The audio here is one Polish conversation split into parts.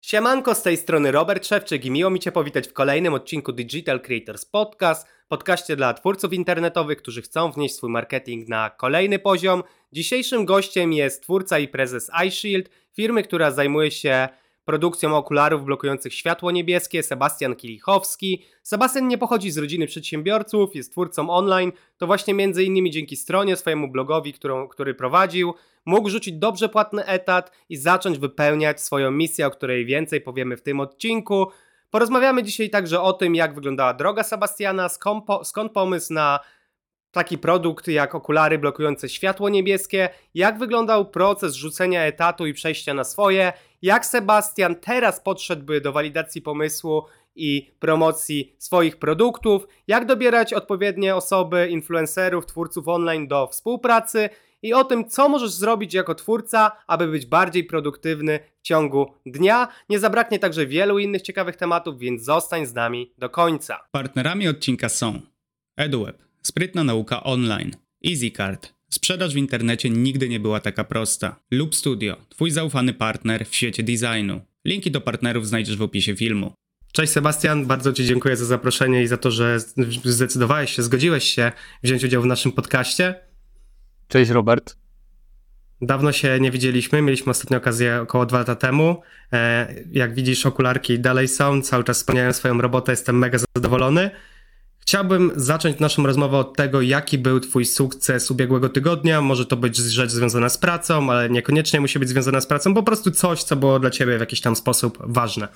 Siemanko, z tej strony Robert Szewczyk i miło mi Cię powitać w kolejnym odcinku Digital Creators Podcast, podcaście dla twórców internetowych, którzy chcą wnieść swój marketing na kolejny poziom. Dzisiejszym gościem jest twórca i prezes iShield, firmy, która zajmuje się produkcją okularów blokujących światło niebieskie, Sebastian Kilichowski. Sebastian nie pochodzi z rodziny przedsiębiorców, jest twórcą online, to właśnie między innymi dzięki stronie, swojemu blogowi, którą, który prowadził, mógł rzucić dobrze płatny etat i zacząć wypełniać swoją misję, o której więcej powiemy w tym odcinku. Porozmawiamy dzisiaj także o tym, jak wyglądała droga Sebastiana, skąd, po, skąd pomysł na taki produkt jak okulary blokujące światło niebieskie, jak wyglądał proces rzucenia etatu i przejścia na swoje, jak Sebastian teraz podszedłby do walidacji pomysłu i promocji swoich produktów, jak dobierać odpowiednie osoby, influencerów, twórców online do współpracy i o tym, co możesz zrobić jako twórca, aby być bardziej produktywny w ciągu dnia. Nie zabraknie także wielu innych ciekawych tematów, więc zostań z nami do końca. Partnerami odcinka są EduWeb, sprytna nauka online, EasyCard, sprzedaż w internecie nigdy nie była taka prosta, Loop Studio, twój zaufany partner w świecie designu. Linki do partnerów znajdziesz w opisie filmu. Cześć Sebastian, bardzo Ci dziękuję za zaproszenie i za to, że zdecydowałeś się, zgodziłeś się wziąć udział w naszym podcaście. Cześć Robert. Dawno się nie widzieliśmy, mieliśmy ostatnią okazję około dwa lata temu. E, jak widzisz, okularki dalej są, cały czas spełniają swoją robotę, jestem mega zadowolony. Chciałbym zacząć naszą rozmowę od tego, jaki był Twój sukces ubiegłego tygodnia. Może to być rzecz związana z pracą, ale niekoniecznie musi być związana z pracą, po prostu coś, co było dla Ciebie w jakiś tam sposób ważne.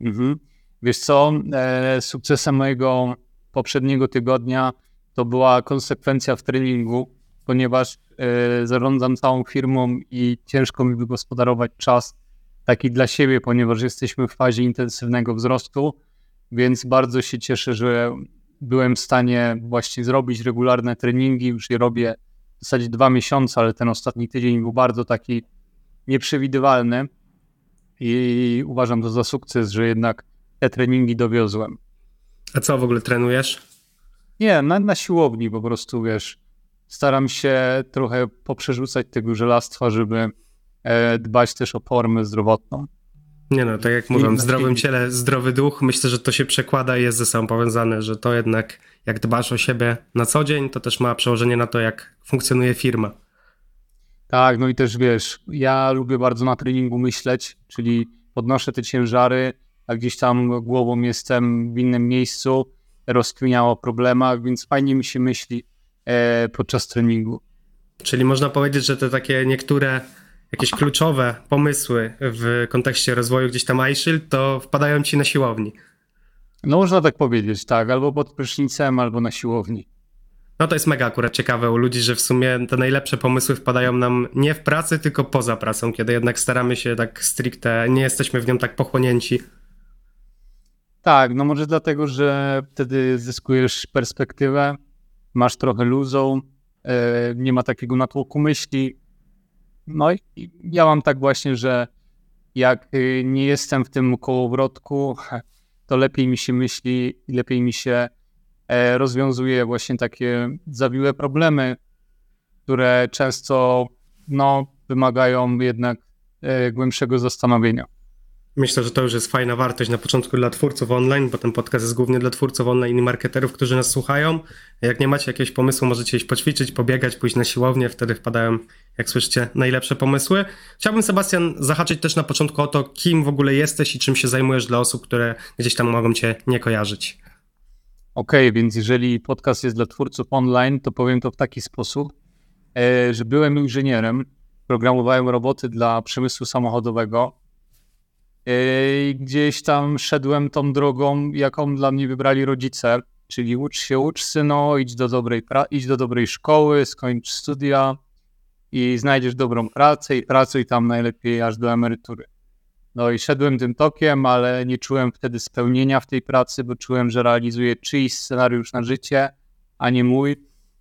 Mhm. Wiesz co, e, sukcesem mojego poprzedniego tygodnia to była konsekwencja w treningu, ponieważ e, zarządzam całą firmą i ciężko mi wygospodarować czas taki dla siebie, ponieważ jesteśmy w fazie intensywnego wzrostu, więc bardzo się cieszę, że byłem w stanie właśnie zrobić regularne treningi, już je robię w zasadzie dwa miesiące, ale ten ostatni tydzień był bardzo taki nieprzewidywalny i uważam to za sukces, że jednak te treningi dowiozłem. A co w ogóle trenujesz? Nie, na, na siłowni po prostu, wiesz, staram się trochę poprzerzucać tego żelastwa, żeby e, dbać też o formę zdrowotną. Nie no, tak jak mówią, w zdrowym ciele zdrowy duch, myślę, że to się przekłada i jest ze sobą powiązane, że to jednak jak dbasz o siebie na co dzień, to też ma przełożenie na to, jak funkcjonuje firma. Tak, no i też wiesz, ja lubię bardzo na treningu myśleć, czyli podnoszę te ciężary, a gdzieś tam głową jestem w innym miejscu, rozkminiał o problemach, więc fajnie mi się myśli e, podczas treningu. Czyli można powiedzieć, że te takie niektóre jakieś kluczowe pomysły w kontekście rozwoju gdzieś tam iShield, to wpadają ci na siłowni. No można tak powiedzieć, tak, albo pod prysznicem, albo na siłowni. No to jest mega akurat ciekawe u ludzi, że w sumie te najlepsze pomysły wpadają nam nie w pracy, tylko poza pracą, kiedy jednak staramy się tak stricte, nie jesteśmy w nią tak pochłonięci. Tak, no może dlatego, że wtedy zyskujesz perspektywę, masz trochę luzą, e, nie ma takiego natłoku myśli. No i ja mam tak właśnie, że jak y, nie jestem w tym kołowrotku, to lepiej mi się myśli i lepiej mi się e, rozwiązuje właśnie takie zawiłe problemy, które często no, wymagają jednak e, głębszego zastanowienia. Myślę, że to już jest fajna wartość na początku dla twórców online, bo ten podcast jest głównie dla twórców online i marketerów, którzy nas słuchają. Jak nie macie jakiegoś pomysłu, możecie iść poćwiczyć, pobiegać, pójść na siłownię, wtedy wpadają, jak słyszycie, najlepsze pomysły. Chciałbym, Sebastian, zahaczyć też na początku o to, kim w ogóle jesteś i czym się zajmujesz dla osób, które gdzieś tam mogą cię nie kojarzyć. Okej, okay, więc jeżeli podcast jest dla twórców online, to powiem to w taki sposób, e, że byłem inżynierem, programowałem roboty dla przemysłu samochodowego, Gdzieś tam szedłem tą drogą, jaką dla mnie wybrali rodzice, czyli ucz się, ucz syno, idź do dobrej, idź do dobrej szkoły, skończ studia i znajdziesz dobrą pracę i pracuj tam najlepiej aż do emerytury. No i szedłem tym tokiem, ale nie czułem wtedy spełnienia w tej pracy, bo czułem, że realizuję czyjś scenariusz na życie, a nie mój,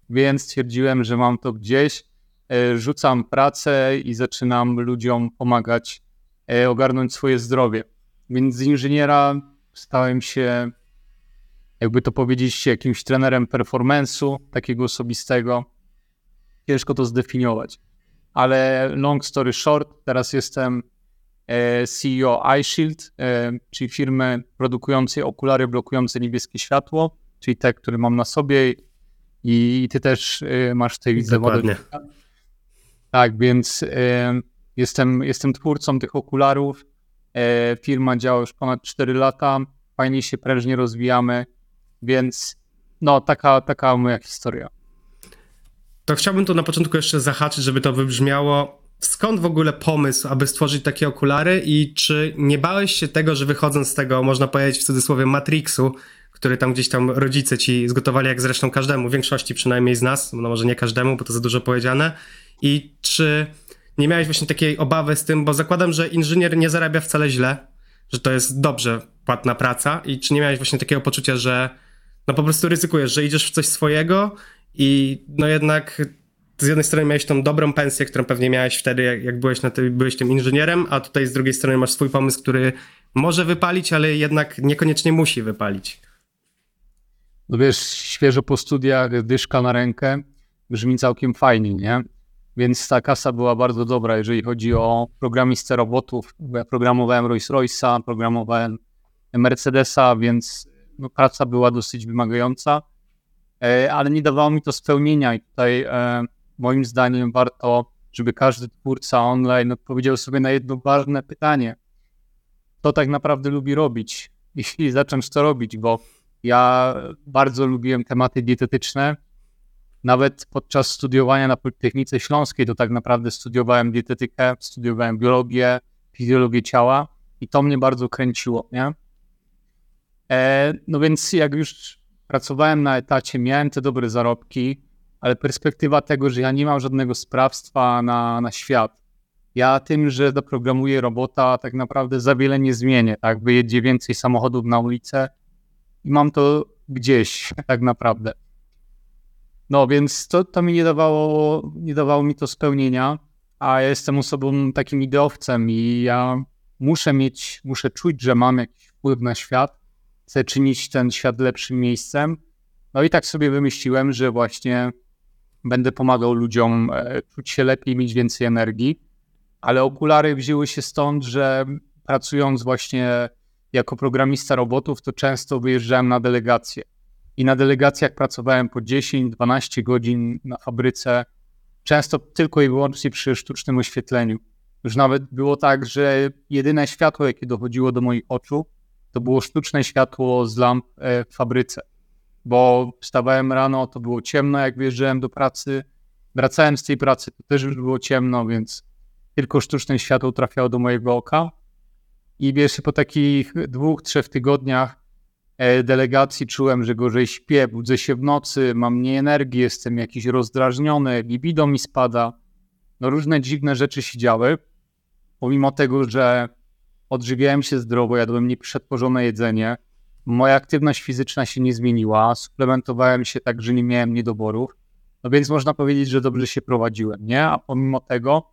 więc stwierdziłem, że mam to gdzieś, e, rzucam pracę i zaczynam ludziom pomagać ogarnąć swoje zdrowie. Więc z inżyniera stałem się, jakby to powiedzieć, jakimś trenerem performance'u, takiego osobistego. Ciężko to zdefiniować. Ale long story short, teraz jestem e, CEO iShield, e, czyli firmy produkującej okulary blokujące niebieskie światło, czyli te, które mam na sobie i ty też e, masz tej widzę Dokładnie. Tak, więc jestem, jestem twórcą tych okularów. Firma działa już ponad 4 lata, fajnie się prężnie rozwijamy, więc no taka, taka moja historia. To chciałbym tu na początku jeszcze zahaczyć, żeby to wybrzmiało. Skąd w ogóle pomysł, aby stworzyć takie okulary i czy nie bałeś się tego, że wychodząc z tego, można powiedzieć w cudzysłowie, Matrixu, który tam gdzieś tam rodzice ci zgotowali, jak zresztą każdemu, większości przynajmniej z nas, no może nie każdemu, bo to za dużo powiedziane, i czy nie miałeś właśnie takiej obawy z tym, bo zakładam, że inżynier nie zarabia wcale źle, że to jest dobrze płatna praca i czy nie miałeś właśnie takiego poczucia, że no po prostu ryzykujesz, że idziesz w coś swojego i no jednak z jednej strony miałeś tą dobrą pensję, którą pewnie miałeś wtedy, jak, jak byłeś, na ty, byłeś tym inżynierem, a tutaj z drugiej strony masz swój pomysł, który może wypalić, ale jednak niekoniecznie musi wypalić. No wiesz, świeżo po studiach, dyszka na rękę, brzmi całkiem fajnie, nie? Więc ta kasa była bardzo dobra, jeżeli chodzi o programistę robotów. Ja programowałem Rolls-Royce'a, programowałem Mercedesa, więc no, praca była dosyć wymagająca, e, ale nie dawało mi to spełnienia i tutaj e, moim zdaniem warto, żeby każdy twórca online odpowiedział sobie na jedno ważne pytanie. Co tak naprawdę lubi robić i zacząć to robić, bo ja bardzo lubiłem tematy dietetyczne. Nawet podczas studiowania na Politechnice Śląskiej to tak naprawdę studiowałem dietetykę, studiowałem biologię, fizjologię ciała i to mnie bardzo kręciło, nie? E, no więc jak już pracowałem na etacie, miałem te dobre zarobki, ale perspektywa tego, że ja nie mam żadnego sprawstwa na, na świat, ja tym, że doprogramuję robota, tak naprawdę za wiele nie zmienię, tak? Wyjedzie więcej samochodów na ulicę i mam to gdzieś, tak naprawdę. No więc to, to mi nie dawało, nie dawało mi to spełnienia, a ja jestem osobą takim ideowcem i ja muszę mieć, muszę czuć, że mam jakiś wpływ na świat, chcę czynić ten świat lepszym miejscem. No i tak sobie wymyśliłem, że właśnie będę pomagał ludziom e, czuć się lepiej, mieć więcej energii. Ale okulary wzięły się stąd, że pracując właśnie jako programista robotów, to często wyjeżdżałem na delegacje. I na delegacjach pracowałem po 10-12 godzin na fabryce, często tylko i wyłącznie przy sztucznym oświetleniu. Już nawet było tak, że jedyne światło, jakie dochodziło do moich oczu, to było sztuczne światło z lamp e, w fabryce, bo wstawałem rano, to było ciemno, jak wyjeżdżałem do pracy, wracałem z tej pracy, to też już było ciemno, więc tylko sztuczne światło trafiało do mojego oka. I wiesz, po takich dwóch, trzech tygodniach delegacji czułem, że gorzej śpię, budzę się w nocy, mam mniej energii, jestem jakiś rozdrażniony, libido mi spada. No różne dziwne rzeczy się działy, pomimo tego, że odżywiałem się zdrowo, jadłem nieprzetworzone jedzenie, moja aktywność fizyczna się nie zmieniła, suplementowałem się tak, że nie miałem niedoborów, no więc można powiedzieć, że dobrze się prowadziłem, nie? A pomimo tego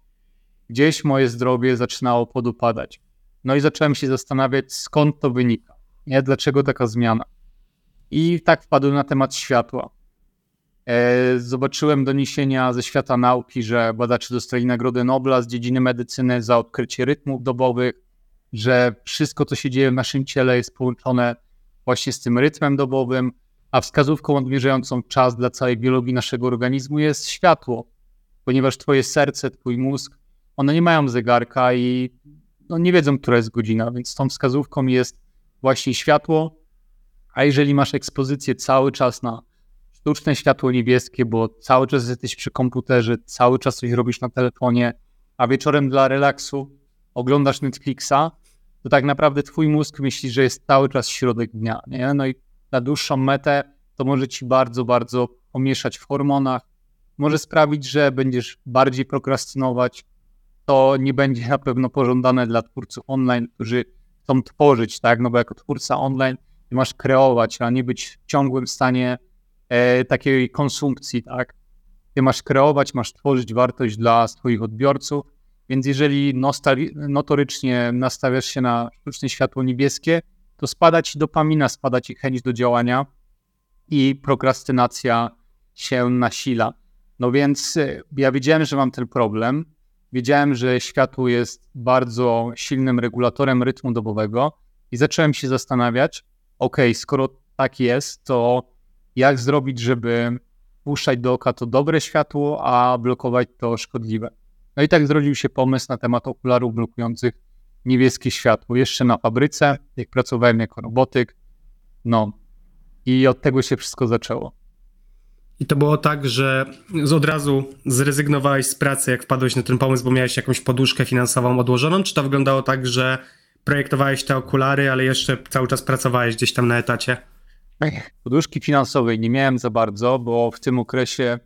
gdzieś moje zdrowie zaczynało podupadać. No i zacząłem się zastanawiać, skąd to wynika, nie? Dlaczego taka zmiana? I tak wpadłem na temat światła. E, zobaczyłem doniesienia ze świata nauki, że badacze dostali Nagrodę Nobla z dziedziny medycyny za odkrycie rytmów dobowych, że wszystko, co się dzieje w naszym ciele, jest połączone właśnie z tym rytmem dobowym, a wskazówką odmierzającą czas dla całej biologii naszego organizmu jest światło, ponieważ twoje serce, twój mózg, one nie mają zegarka i no, nie wiedzą, która jest godzina, więc tą wskazówką jest właśnie światło, a jeżeli masz ekspozycję cały czas na sztuczne światło niebieskie, bo cały czas jesteś przy komputerze, cały czas coś robisz na telefonie, a wieczorem dla relaksu oglądasz Netflixa, to tak naprawdę twój mózg myśli, że jest cały czas środek dnia, nie? No i na dłuższą metę to może ci bardzo, bardzo pomieszać w hormonach, może sprawić, że będziesz bardziej prokrastynować. To nie będzie na pewno pożądane dla twórców online, którzy chcą tworzyć, tak? No bo jako twórca online masz kreować, a nie być w ciągłym stanie e, takiej konsumpcji, tak? Ty masz kreować, masz tworzyć wartość dla swoich odbiorców, więc jeżeli notorycznie nastawiasz się na sztuczne światło niebieskie, to spada ci dopamina, spada ci chęć do działania i prokrastynacja się nasila. No więc e, ja wiedziałem, że mam ten problem wiedziałem, że światło jest bardzo silnym regulatorem rytmu dobowego i zacząłem się zastanawiać, ok, skoro tak jest, to jak zrobić, żeby puszczać do oka to dobre światło, a blokować to szkodliwe. No i tak zrodził się pomysł na temat okularów blokujących niebieskie światło. Jeszcze na fabryce, jak pracowałem jako robotyk, no i od tego się wszystko zaczęło. I to było tak, że od razu zrezygnowałeś z pracy, jak wpadłeś na ten pomysł, bo miałeś jakąś poduszkę finansową odłożoną? Czy to wyglądało tak, że projektowałeś te okulary, ale jeszcze cały czas pracowałeś gdzieś tam na etacie? Poduszki finansowej nie miałem za bardzo, bo w tym okresie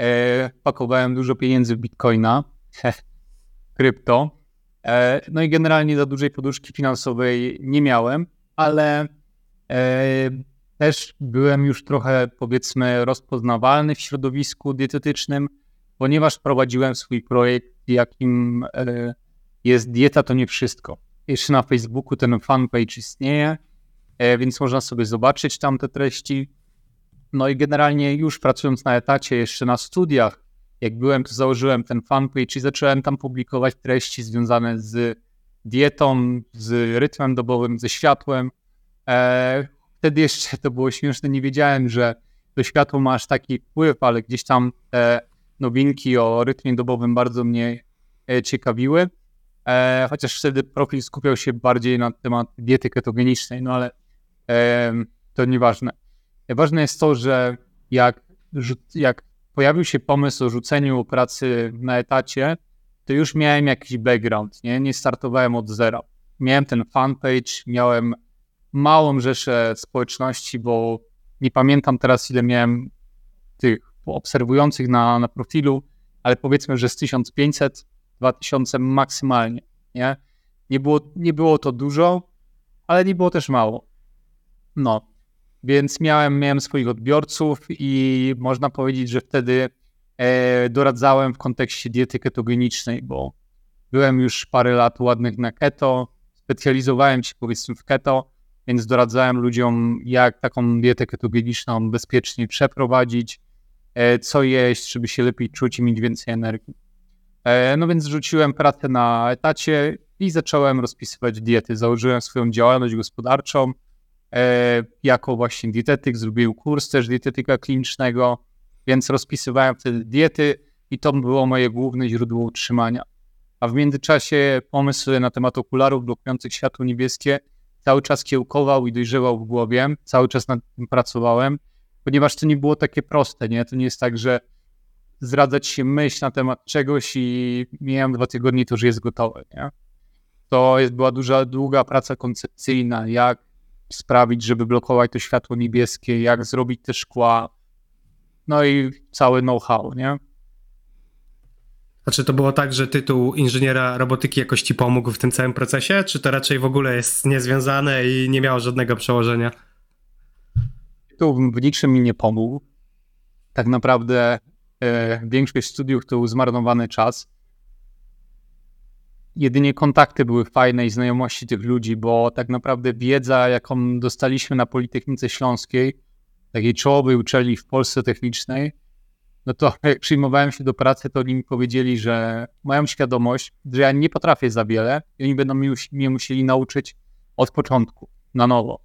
e, pakowałem dużo pieniędzy w bitcoina, krypto. E, no i generalnie za dużej poduszki finansowej nie miałem, ale e, też byłem już trochę, powiedzmy, rozpoznawalny w środowisku dietetycznym, ponieważ prowadziłem swój projekt, jakim e, jest dieta to nie wszystko. Jeszcze na Facebooku ten fanpage istnieje, e, więc można sobie zobaczyć tam te treści. No i generalnie już pracując na etacie, jeszcze na studiach, jak byłem, to założyłem ten fanpage i zacząłem tam publikować treści związane z dietą, z rytmem dobowym, ze światłem. Wtedy jeszcze to było śmieszne, nie wiedziałem, że to światło ma aż taki wpływ, ale gdzieś tam te nowinki o rytmie dobowym bardzo mnie e, ciekawiły. E, chociaż wtedy profil skupiał się bardziej na temat diety ketogenicznej, no ale e, to nieważne. Ważne jest to, że jak, jak pojawił się pomysł o rzuceniu pracy na etacie, to już miałem jakiś background, nie? Nie startowałem od zera. Miałem ten fanpage, miałem małą rzeszę społeczności, bo nie pamiętam teraz, ile miałem tych obserwujących na, na profilu, ale powiedzmy, że z 1500, 2000 maksymalnie, nie? Nie było, nie było to dużo, ale nie było też mało. No, więc miałem, miałem swoich odbiorców i można powiedzieć, że wtedy e, doradzałem w kontekście diety ketogenicznej, bo byłem już parę lat ładnych na keto, specjalizowałem się powiedzmy w keto, więc doradzałem ludziom, jak taką dietę ketogeniczną bezpiecznie przeprowadzić, e, co jeść, żeby się lepiej czuć i mieć więcej energii. E, no więc rzuciłem pracę na etacie i zacząłem rozpisywać diety. Założyłem swoją działalność gospodarczą e, jako właśnie dietetyk, zrobiłem kurs też dietetyka klinicznego, więc rozpisywałem wtedy diety i to było moje główne źródło utrzymania. A w międzyczasie pomysły na temat okularów blokujących światło niebieskie cały czas kiełkował i dojrzewał w głowie, cały czas nad tym pracowałem, ponieważ to nie było takie proste, nie? To nie jest tak, że zdradzać się myśl na temat czegoś i miałem dwa tygodnie, to już jest gotowe, nie? To jest, była duża, długa praca koncepcyjna, jak sprawić, żeby blokować to światło niebieskie, jak zrobić te szkła, no i cały know-how, nie? Znaczy to było tak, że tytuł inżyniera robotyki jakoś ci pomógł w tym całym procesie, czy to raczej w ogóle jest niezwiązane i nie miało żadnego przełożenia? Tytuł w niczym mi nie pomógł. Tak naprawdę e, większość studiów to zmarnowany czas. Jedynie kontakty były fajne i znajomości tych ludzi, bo tak naprawdę wiedza, jaką dostaliśmy na Politechnice Śląskiej, takiej czołowej uczelni w Polsce Technicznej, no to jak przyjmowałem się do pracy, to oni mi powiedzieli, że mają świadomość, że ja nie potrafię za wiele i oni będą mnie musieli nauczyć od początku, na nowo.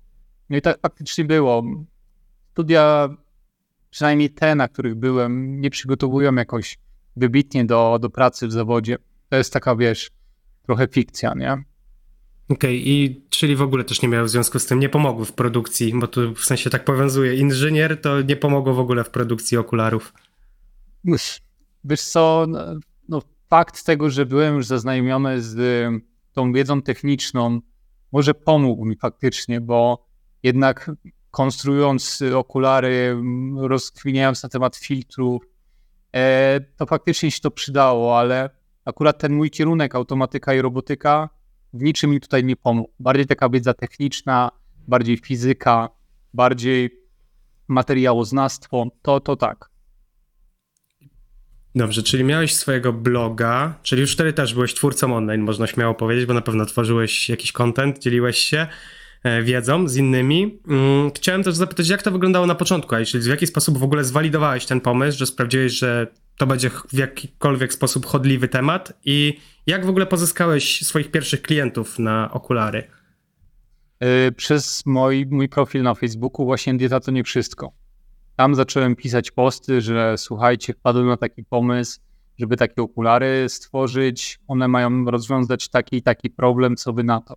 No i tak faktycznie było. Studia, przynajmniej te, na których byłem, nie przygotowują jakoś wybitnie do, do pracy w zawodzie. To jest taka, wiesz, trochę fikcja, nie? Okej, okay, i czyli w ogóle też nie miało w związku z tym, nie pomogły w produkcji, bo tu w sensie tak powiązuje, inżynier to nie pomogło w ogóle w produkcji okularów. Wiesz co, no, fakt tego, że byłem już zaznajomiony z tą wiedzą techniczną, może pomógł mi faktycznie, bo jednak konstruując okulary, rozkwiniając na temat filtrów, e, to faktycznie się to przydało, ale akurat ten mój kierunek, automatyka i robotyka, w niczym mi tutaj nie pomógł. Bardziej taka wiedza techniczna, bardziej fizyka, bardziej materiałoznawstwo, to, to tak. Dobrze, czyli miałeś swojego bloga, czyli już wtedy też byłeś twórcą online, można śmiało powiedzieć, bo na pewno tworzyłeś jakiś content, dzieliłeś się. e, wiedzą, z innymi. Mm, chciałem też zapytać, jak to wyglądało na początku, a w jaki sposób w ogóle zwalidowałeś ten pomysł, że sprawdziłeś, że to będzie w jakikolwiek sposób chodliwy temat i jak w ogóle pozyskałeś swoich pierwszych klientów na okulary? E, przez mój, mój profil na Facebooku właśnie dieta to nie wszystko. Tam zacząłem pisać posty, że słuchajcie, wpadłem na taki pomysł, żeby takie okulary stworzyć. One mają rozwiązać taki i taki problem, co wy na to.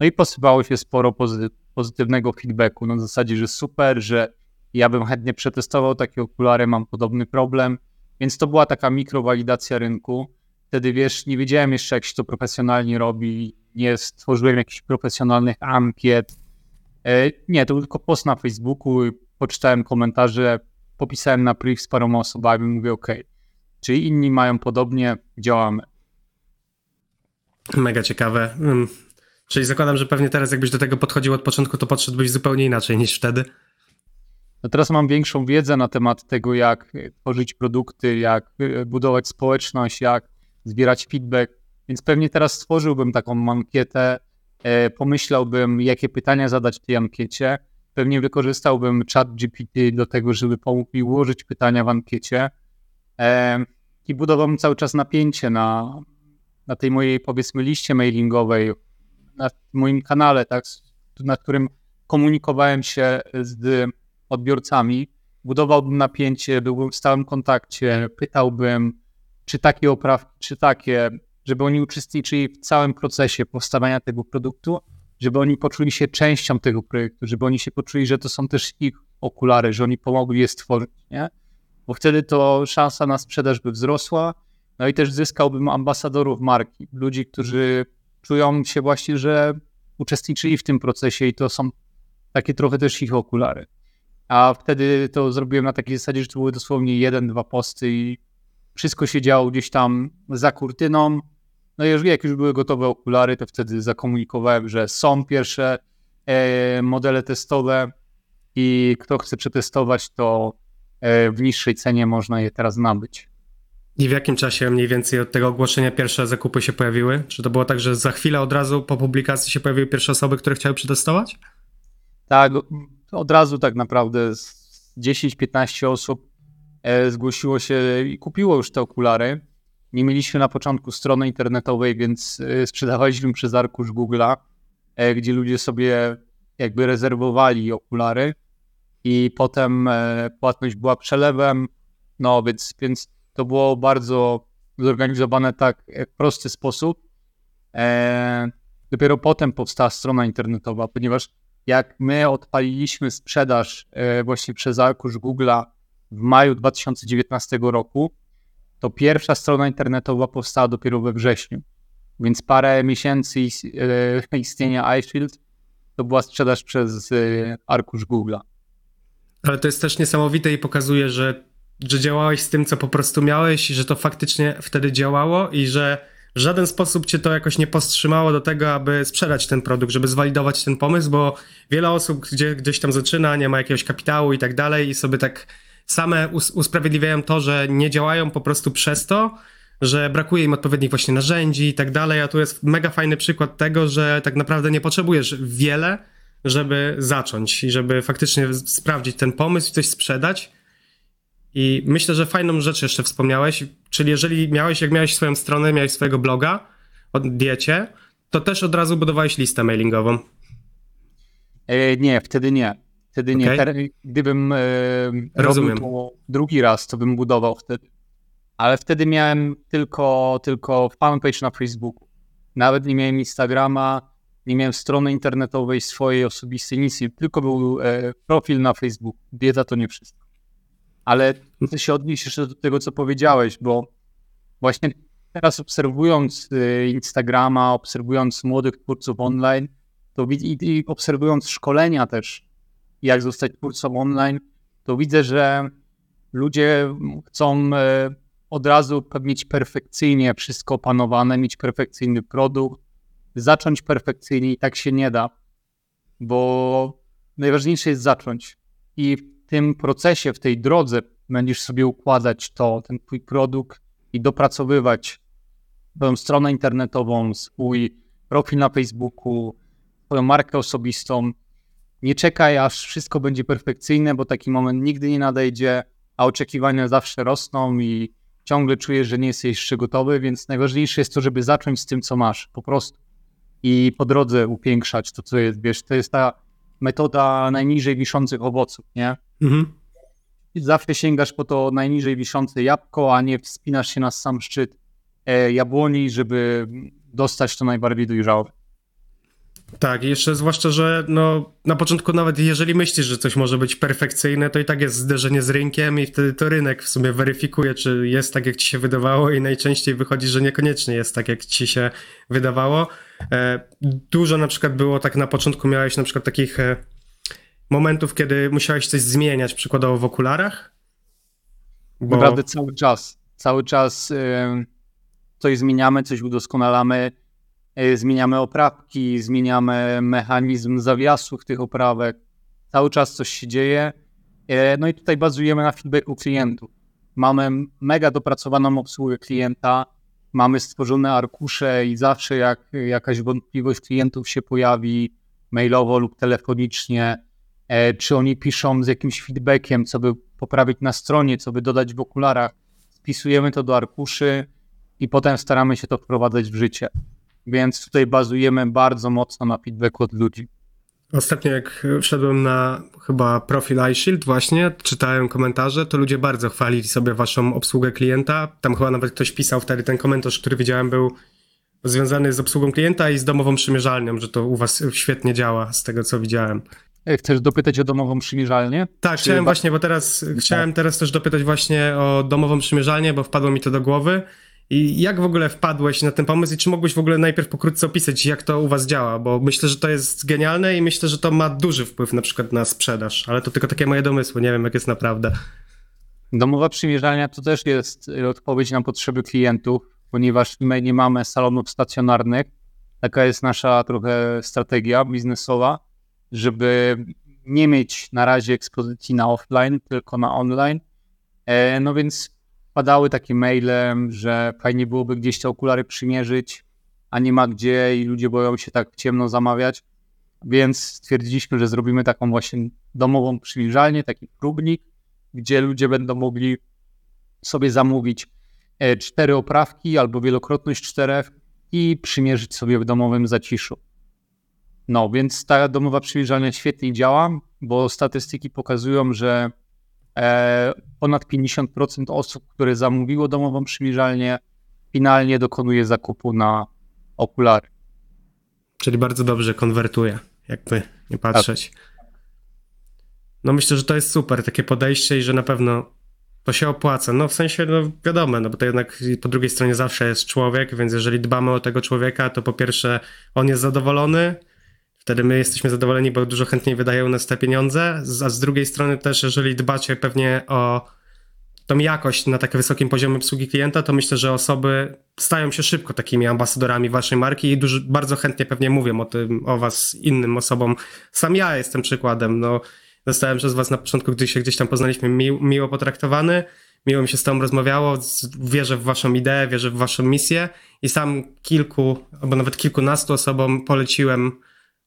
No i posypało się sporo pozytywnego feedbacku na zasadzie, że super, że ja bym chętnie przetestował takie okulary, mam podobny problem. Więc to była taka mikrowalidacja rynku. Wtedy wiesz, nie wiedziałem jeszcze, jak się to profesjonalnie robi, nie stworzyłem jakichś profesjonalnych ankiet. E, nie, to był tylko post na Facebooku, poczytałem komentarze, popisałem na priv z paroma osobami, mówię OK, czyli inni mają podobnie, działamy. Mega ciekawe. Hmm. Czyli zakładam, że pewnie teraz jakbyś do tego podchodził od początku, to podszedłbyś zupełnie inaczej niż wtedy. No teraz mam większą wiedzę na temat tego, jak tworzyć produkty, jak budować społeczność, jak zbierać feedback, więc pewnie teraz stworzyłbym taką ankietę, e, pomyślałbym, jakie pytania zadać w tej ankiecie, pewnie wykorzystałbym chat GPT do tego, żeby pomógł mi ułożyć pytania w ankiecie. E, i budowałbym cały czas napięcie na, na tej mojej, powiedzmy, liście mailingowej, na moim kanale, tak, na którym komunikowałem się z odbiorcami, budowałbym napięcie, byłbym w stałym kontakcie, pytałbym, czy takie oprawki, czy takie, żeby oni uczestniczyli w całym procesie powstawania tego produktu, żeby oni poczuli się częścią tego projektu, żeby oni się poczuli, że to są też ich okulary, że oni pomogli je stworzyć, nie? Bo wtedy to szansa na sprzedaż by wzrosła, no i też zyskałbym ambasadorów marki, ludzi, którzy czują się właśnie, że uczestniczyli w tym procesie i to są takie trochę też ich okulary. A wtedy to zrobiłem na takiej zasadzie, że to były dosłownie jeden, dwa posty i wszystko się działo gdzieś tam za kurtyną. No i jak już były gotowe okulary, to wtedy zakomunikowałem, że są pierwsze e, modele testowe i kto chce przetestować, to e, w niższej cenie można je teraz nabyć. I w jakim czasie mniej więcej od tego ogłoszenia pierwsze zakupy się pojawiły? Czy to było tak, że za chwilę od razu po publikacji się pojawiły pierwsze osoby, które chciały przetestować? Tak, od razu tak naprawdę 10-15 osób e, zgłosiło się i kupiło już te okulary. Nie mieliśmy na początku strony internetowej, więc e, sprzedawaliśmy przez arkusz Google'a, e, gdzie ludzie sobie jakby rezerwowali okulary i potem płatność była przelewem, no więc, więc to było bardzo zorganizowane tak w prosty sposób. Dopiero potem powstała strona internetowa, ponieważ jak my odpaliliśmy sprzedaż e, właśnie przez arkusz Google'a w maju 2019 roku, to pierwsza strona internetowa powstała dopiero we wrześniu. Więc parę miesięcy e, istnienia iShield to była sprzedaż przez e, arkusz Google'a. Ale to jest też niesamowite i pokazuje, że, że działałeś z tym, co po prostu miałeś, i że to faktycznie wtedy działało i że w żaden sposób cię to jakoś nie powstrzymało do tego, aby sprzedać ten produkt, żeby zwalidować ten pomysł, bo wiele osób gdzie, gdzieś tam zaczyna, nie ma jakiegoś kapitału i tak dalej i sobie tak same us usprawiedliwiają to, że nie działają po prostu przez to, że brakuje im odpowiednich właśnie narzędzi i tak dalej, a tu jest mega fajny przykład tego, że tak naprawdę nie potrzebujesz wiele, żeby zacząć i żeby faktycznie sprawdzić ten pomysł i coś sprzedać, i myślę, że fajną rzecz jeszcze wspomniałeś, czyli jeżeli miałeś, jak miałeś swoją stronę, miałeś swojego bloga o diecie, to też od razu budowałeś listę mailingową. E, nie, wtedy nie. Wtedy okay. nie. Gdybym e, robił to drugi raz, to bym budował wtedy. Ale wtedy miałem tylko, tylko fanpage na Facebooku. Nawet nie miałem Instagrama, nie miałem strony internetowej swojej osobistej, nic. Tylko był e, profil na Facebooku. Dieta to nie wszystko ale chcę się odnieść jeszcze do tego, co powiedziałeś, bo właśnie teraz obserwując y, Instagrama, obserwując młodych twórców online, to i, i obserwując szkolenia też, jak zostać twórcą online, to widzę, że ludzie chcą y, od razu mieć perfekcyjnie wszystko opanowane, mieć perfekcyjny produkt, zacząć perfekcyjnie i tak się nie da, bo najważniejsze jest zacząć. I tym procesie, w tej drodze będziesz sobie układać to, ten twój produkt i dopracowywać swoją stronę internetową, swój profil na Facebooku, swoją markę osobistą. Nie czekaj, aż wszystko będzie perfekcyjne, bo taki moment nigdy nie nadejdzie, a oczekiwania zawsze rosną i ciągle czujesz, że nie jesteś jeszcze gotowy, więc najważniejsze jest to, żeby zacząć z tym, co masz, po prostu. I po drodze upiększać to, co jest, wiesz, to jest ta metoda najniżej wiszących owoców, nie? Mhm. Zawsze sięgasz po to najniżej wiszące jabłko, a nie wspinasz się na sam szczyt e, jabłoni, żeby dostać to najbardziej dojrzałe. Tak, jeszcze zwłaszcza, że no, na początku nawet jeżeli myślisz, że coś może być perfekcyjne, to i tak jest zderzenie z rynkiem i wtedy to rynek w sumie weryfikuje, czy jest tak, jak ci się wydawało i najczęściej wychodzi, że niekoniecznie jest tak, jak ci się wydawało. E, dużo na przykład było tak na początku, miałeś na przykład takich e, momentów, kiedy musiałeś coś zmieniać, przykładowo w okularach? Bo... Naprawdę cały czas, cały czas coś zmieniamy, coś udoskonalamy zmieniamy oprawki, zmieniamy mechanizm zawiasów tych oprawek, cały czas coś się dzieje. E, no i tutaj bazujemy na feedbacku klientów. Mamy mega dopracowaną obsługę klienta, mamy stworzone arkusze i zawsze jak jakaś wątpliwość klientów się pojawi mailowo lub telefonicznie, e, czy oni piszą z jakimś feedbackiem, co by poprawić na stronie, co by dodać w okularach, spisujemy to do arkuszy i potem staramy się to wprowadzać w życie więc tutaj bazujemy bardzo mocno na feedbacku od ludzi. Ostatnio jak wszedłem na chyba profil iShield właśnie, czytałem komentarze, to ludzie bardzo chwalili sobie waszą obsługę klienta. Tam chyba nawet ktoś pisał wtedy ten komentarz, który widziałem był związany z obsługą klienta i z domową przymierzalnią, że to u was świetnie działa z tego co widziałem. E, chcesz dopytać o domową przymierzalnię? Tak, Czy chciałem właśnie, bo teraz chciałem teraz też dopytać właśnie o domową przymierzalnię, bo wpadło mi to do głowy. I jak w ogóle wpadłeś na ten pomysł i czy mógłbyś w ogóle najpierw pokrótce opisać, jak to u was działa? Bo myślę, że to jest genialne i myślę, że to ma duży wpływ na przykład na sprzedaż, ale to tylko takie moje domysły, nie wiem jak jest naprawdę. Domowa przymierzalnia to też jest odpowiedź na potrzeby klientów, ponieważ my nie mamy salonów stacjonarnych. Taka jest nasza trochę strategia biznesowa, żeby nie mieć na razie ekspozycji na offline, tylko na online. E, no więc padały takie maile, że fajnie byłoby gdzieś te okulary przymierzyć, a nie ma gdzie i ludzie boją się tak ciemno zamawiać. Więc stwierdziliśmy, że zrobimy taką właśnie domową przymierzalnię, taki próbnik, gdzie ludzie będą mogli sobie zamówić e, cztery oprawki albo wielokrotność czterech i przymierzyć sobie w domowym zaciszu. No, więc ta domowa przymierzalnia świetnie działa, bo statystyki pokazują, że ponad 50% osób, które zamówiło domową przymierzalnię, finalnie dokonuje zakupu na okulary. Czyli bardzo dobrze konwertuje, jakby nie patrzeć. No myślę, że to jest super, takie podejście i że na pewno to się opłaca. No w sensie, no wiadomo, no bo to jednak po drugiej stronie zawsze jest człowiek, więc jeżeli dbamy o tego człowieka, to po pierwsze on jest zadowolony, Wtedy my jesteśmy zadowoleni, bo dużo chętniej wydają nas te pieniądze, a z drugiej strony też, jeżeli dbacie pewnie o tą jakość na tak wysokim poziomie obsługi klienta, to myślę, że osoby stają się szybko takimi ambasadorami waszej marki i dużo, bardzo chętnie pewnie mówią o tym, o was innym osobom. Sam ja jestem przykładem, no zostałem przez was na początku, gdy się gdzieś tam poznaliśmy, mi, miło potraktowany, miło mi się z tobą rozmawiało, wierzę w waszą ideę, wierzę w waszą misję i sam kilku, albo nawet kilkunastu osobom poleciłem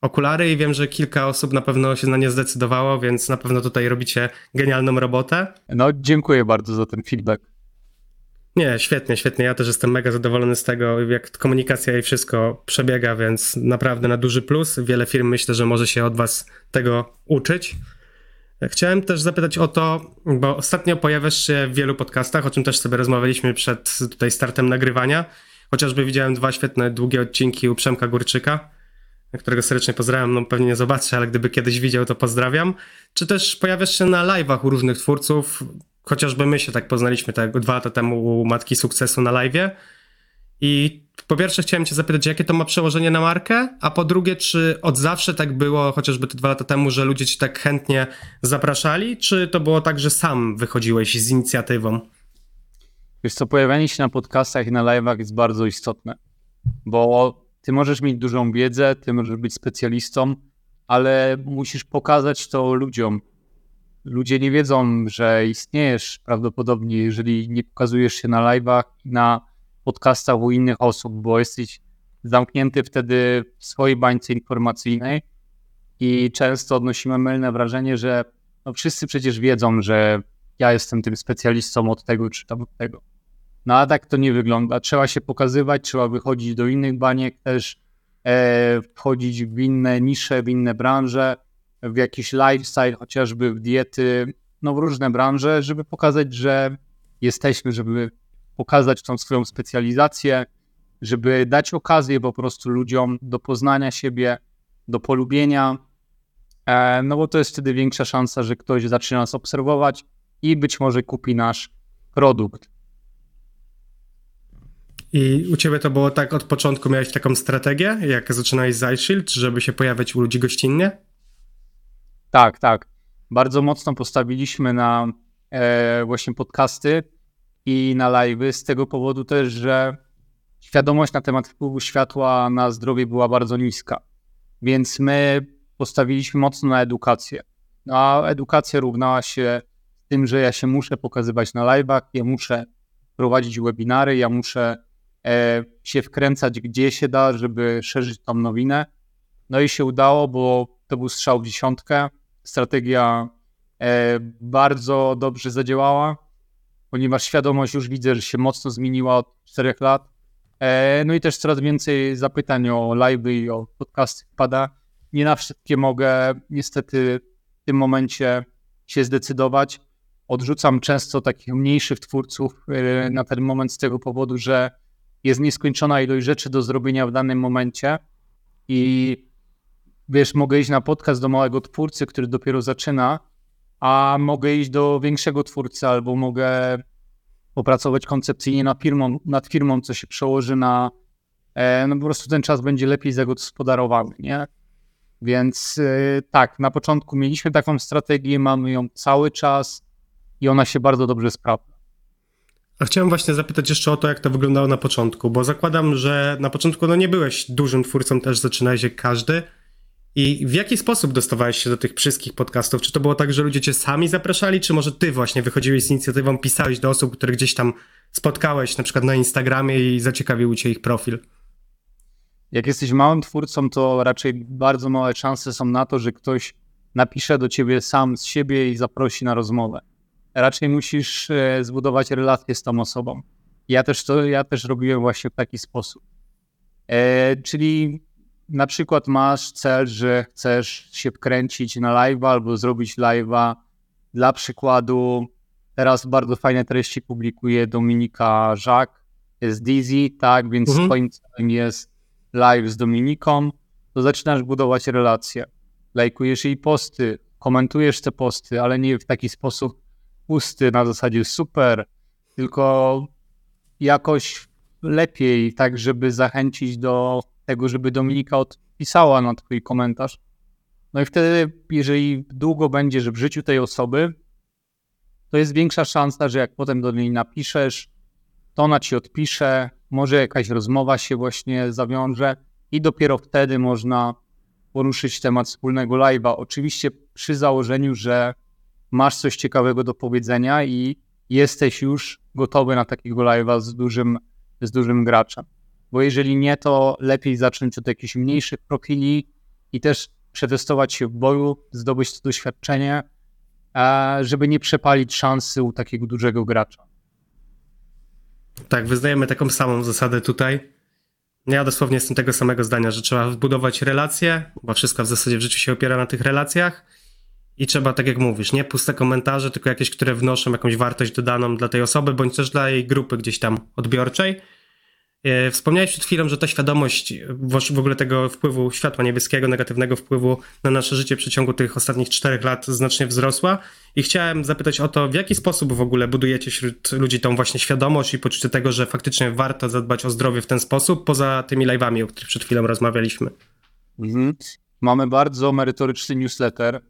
okulary i wiem, że kilka osób na pewno się na nie zdecydowało, więc na pewno tutaj robicie genialną robotę. No, dziękuję bardzo za ten feedback. Nie, świetnie, świetnie. Ja też jestem mega zadowolony z tego, jak komunikacja i wszystko przebiega, więc naprawdę na duży plus. Wiele firm myślę, że może się od Was tego uczyć. Chciałem też zapytać o to, bo ostatnio pojawiasz się w wielu podcastach, o czym też sobie rozmawialiśmy przed tutaj startem nagrywania. Chociażby widziałem dwa świetne, długie odcinki u Przemka Górczyka którego serdecznie pozdrawiam, no pewnie nie zobaczę, ale gdyby kiedyś widział, to pozdrawiam. Czy też pojawiasz się na live'ach u różnych twórców, chociażby my się tak poznaliśmy tak dwa lata temu u Matki Sukcesu na live'ie. I po pierwsze chciałem cię zapytać, jakie to ma przełożenie na markę, a po drugie, czy od zawsze tak było, chociażby te dwa lata temu, że ludzie ci tak chętnie zapraszali, czy to było tak, że sam wychodziłeś z inicjatywą? Wiesz co, pojawianie się na podcastach i na live'ach jest bardzo istotne, bo ty możesz mieć dużą wiedzę, ty możesz być specjalistą, ale musisz pokazać to ludziom. Ludzie nie wiedzą, że istniejesz prawdopodobnie, jeżeli nie pokazujesz się na live'ach, na podcastach u innych osób, bo jesteś zamknięty wtedy w swojej bańce informacyjnej i często odnosimy mylne wrażenie, że no wszyscy przecież wiedzą, że ja jestem tym specjalistą od tego czy tam od tego. No a tak to nie wygląda. Trzeba się pokazywać, trzeba wychodzić do innych baniek też, e, wchodzić w inne nisze, w inne branże, w jakiś lifestyle, chociażby w diety, no w różne branże, żeby pokazać, że jesteśmy, żeby pokazać tą swoją specjalizację, żeby dać okazję po prostu ludziom do poznania siebie, do polubienia, e, no bo to jest wtedy większa szansa, że ktoś zacznie nas obserwować i być może kupi nasz produkt. I u ciebie to było tak od początku, miałeś taką strategię, jak zaczynałeś z iShield, żeby się pojawiać u ludzi gościnnie? Tak, tak. Bardzo mocno postawiliśmy na e, właśnie podcasty i na live'y z tego powodu też, że świadomość na temat wpływu światła na zdrowie była bardzo niska. Więc my postawiliśmy mocno na edukację. No, a edukacja równała się z tym, że ja się muszę pokazywać na live'ach, ja muszę prowadzić webinary, ja muszę się wkręcać gdzie się da, żeby szerzyć tą nowinę. No i się udało, bo to był strzał w dziesiątkę. Strategia e, bardzo dobrze zadziałała, ponieważ świadomość już widzę, że się mocno zmieniła od czterech lat. E, no i też coraz więcej zapytań o live i o podcasty wpada. Nie na wszystkie mogę niestety w tym momencie się zdecydować. Odrzucam często takich mniejszych twórców e, na ten moment z tego powodu, że jest nieskończona ilość rzeczy do zrobienia w danym momencie i wiesz, mogę iść na podcast do małego twórcy, który dopiero zaczyna, a mogę iść do większego twórcy albo mogę popracować koncepcyjnie nad firmą, nad firmą co się przełoży na, e, no po prostu ten czas będzie lepiej zagospodarowany, nie? Więc e, tak, na początku mieliśmy taką strategię, mamy ją cały czas i ona się bardzo dobrze sprawdza. A chciałem właśnie zapytać jeszcze o to, jak to wyglądało na początku, bo zakładam, że na początku no nie byłeś dużym twórcą, też zaczynałeś jak każdy. I w jaki sposób dostawałeś się do tych wszystkich podcastów? Czy to było tak, że ludzie cię sami zapraszali, czy może ty właśnie wychodziłeś z inicjatywą, pisałeś do osób, które gdzieś tam spotkałeś, na przykład na Instagramie i zaciekawił cię ich profil? Jak jesteś małym twórcą, to raczej bardzo małe szanse są na to, że ktoś napisze do ciebie sam z siebie i zaprosi na rozmowę. Raczej musisz e, zbudować relację z tą osobą. Ja też to, ja też robiłem właśnie w taki sposób. E, czyli na przykład masz cel, że chcesz się wkręcić na live albo zrobić live'a. Dla przykładu, teraz bardzo fajne treści publikuje Dominika Żak, jest Dizzy, tak, więc mhm. twoim celem jest live z Dominiką, to zaczynasz budować relacje. Lajkujesz jej posty, komentujesz te posty, ale nie w taki sposób pusty, na zasadzie super, tylko jakoś lepiej, tak, żeby zachęcić do tego, żeby Dominika odpisała na twój komentarz. No i wtedy, jeżeli długo będziesz w życiu tej osoby, to jest większa szansa, że jak potem do niej napiszesz, to ona ci odpisze, może jakaś rozmowa się właśnie zawiąże i dopiero wtedy można poruszyć temat wspólnego live'a. Oczywiście przy założeniu, że masz coś ciekawego do powiedzenia i jesteś już gotowy na takiego live'a z dużym, z dużym graczem bo jeżeli nie, to lepiej zacząć od jakichś mniejszych profili i też przetestować się w boju, zdobyć to doświadczenie, żeby nie przepalić szansy u takiego dużego gracza. Tak, wyznajemy taką samą zasadę tutaj. Ja dosłownie jestem tego samego zdania, że trzeba zbudować relacje, bo wszystko w zasadzie w życiu się opiera na tych relacjach i trzeba, tak jak mówisz, nie puste komentarze, tylko jakieś, które wnoszą jakąś wartość dodaną dla tej osoby, bądź też dla jej grupy gdzieś tam odbiorczej. E, wspomniałeś przed chwilą, że ta świadomość w ogóle tego wpływu światła niebieskiego, negatywnego wpływu na nasze życie w przeciągu tych ostatnich czterech lat znacznie wzrosła. I chciałem zapytać o to, w jaki sposób w ogóle budujecie wśród ludzi tą właśnie świadomość i poczucie tego, że faktycznie warto zadbać o zdrowie w ten sposób, poza tymi live'ami, o których przed chwilą rozmawialiśmy. Mhm. Mamy bardzo merytoryczny newsletter.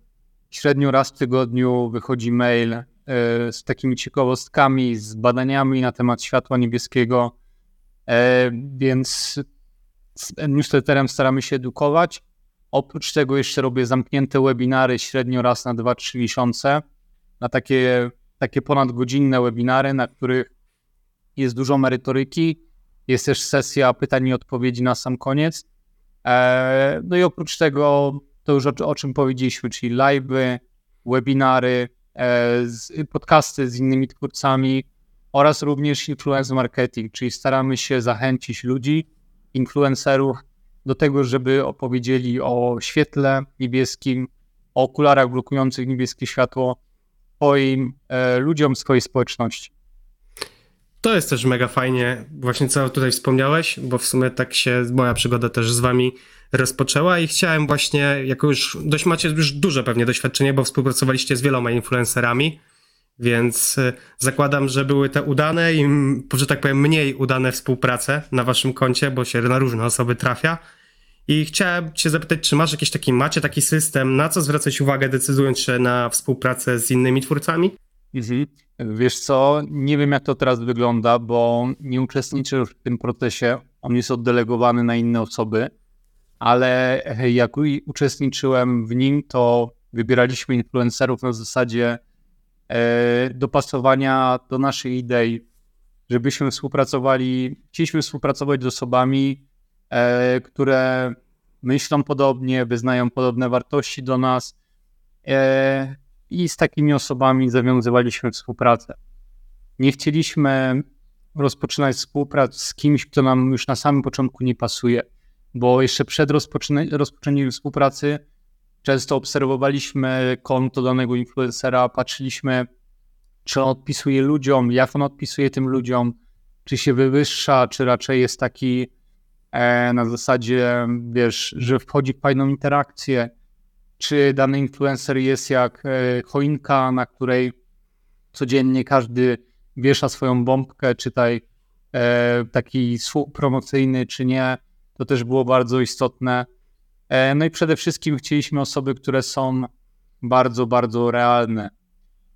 Średnio raz w tygodniu wychodzi mail e, z takimi ciekawostkami, z badaniami na temat światła niebieskiego E, więc z newsletterem staramy się edukować. Oprócz tego jeszcze robię zamknięte webinary średnio raz na 2-3 miesiące, na takie, takie ponadgodzinne webinary, na których jest dużo merytoryki Jest też sesja pytań i odpowiedzi na sam koniec. E, no i oprócz tego, to już o, o czym powiedzieliśmy, czyli live'y, webinary, e, podcasty z innymi twórcami oraz również influence marketing, czyli staramy się zachęcić ludzi, influencerów do tego, żeby opowiedzieli o świetle niebieskim, o okularach blokujących niebieskie światło swoim e, ludziom, swojej społeczności. To jest też mega fajnie, właśnie co tutaj wspomniałeś, bo w sumie tak się moja przygoda też z wami rozpoczęła i chciałem właśnie, jako już dość macie już duże pewnie doświadczenie, bo współpracowaliście z wieloma influencerami, więc e, zakładam, że były te udane i, że tak powiem, mniej udane współprace na waszym koncie, bo się na różne osoby trafia. I chciałem cię zapytać, czy masz jakiś taki, macie taki system, na co zwracać uwagę, decydując się na współpracę z innymi twórcami? Mhm. Wiesz co, nie wiem jak to teraz wygląda, bo nie uczestniczę w tym procesie. On jest oddelegowany na inne osoby, ale jak uczestniczyłem w nim, to wybieraliśmy influencerów na zasadzie e, dopasowania do naszej idei, żebyśmy współpracowali, chcieliśmy współpracować z osobami, e, które myślą podobnie, wyznają podobne wartości do nas. E, i z takimi osobami zawiązywaliśmy współpracę. Nie chcieliśmy rozpoczynać współpracy z kimś, kto nam już na samym początku nie pasuje, bo jeszcze przed rozpoczęciem współpracy często obserwowaliśmy konto danego influencera, patrzyliśmy, czy on odpisuje ludziom, jak on odpisuje tym ludziom, czy się wywyższa, czy raczej jest taki e, na zasadzie, wiesz, że wchodzi w fajną interakcję, czy dany influencer jest jak e, choinka, na której codziennie każdy wiesza swoją bombkę, czytaj e, taki słup promocyjny, czy nie. To też było bardzo istotne. E, no i przede wszystkim chcieliśmy osoby, które są bardzo, bardzo realne,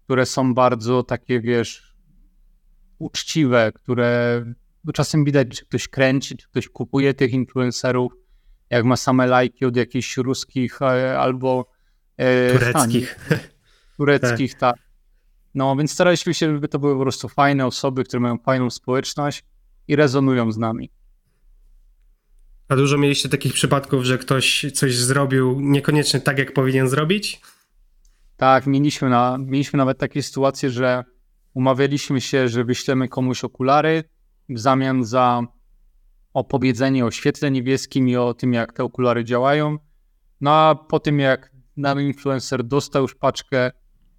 które są bardzo takie, wiesz, uczciwe, które czasem widać, czy ktoś kręci, czy ktoś kupuje tych influencerów, jak ma same lajki od jakichś ruskich e, albo e, tureckich. tureckich, tak. tak. No, więc staraliśmy się, żeby to były po prostu fajne osoby, które mają fajną społeczność i rezonują z nami. A dużo mieliście takich przypadków, że ktoś coś zrobił niekoniecznie tak, jak powinien zrobić? Tak, mieliśmy, na, mieliśmy nawet takie sytuacje, że umawialiśmy się, że wyślemy komuś okulary w zamian za opowiedzenie o świetle niebieskim i o tym, jak te okulary działają. No a po tym, jak dany influencer dostał już paczkę,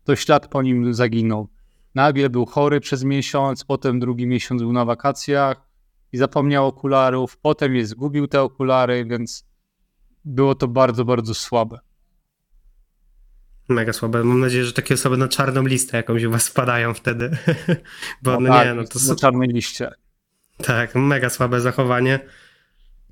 to ślad po nim zaginął. Nagle był chory przez miesiąc, potem drugi miesiąc był na wakacjach i zapomniał okularów, potem je zgubił te okulary, więc było to bardzo, bardzo słabe. Mega słabe. Mam nadzieję, że takie osoby na czarną listę jakąś u was wpadają wtedy. Bo no, no tak, nie, no to na czarnej liście. Tak, mega słabe zachowanie.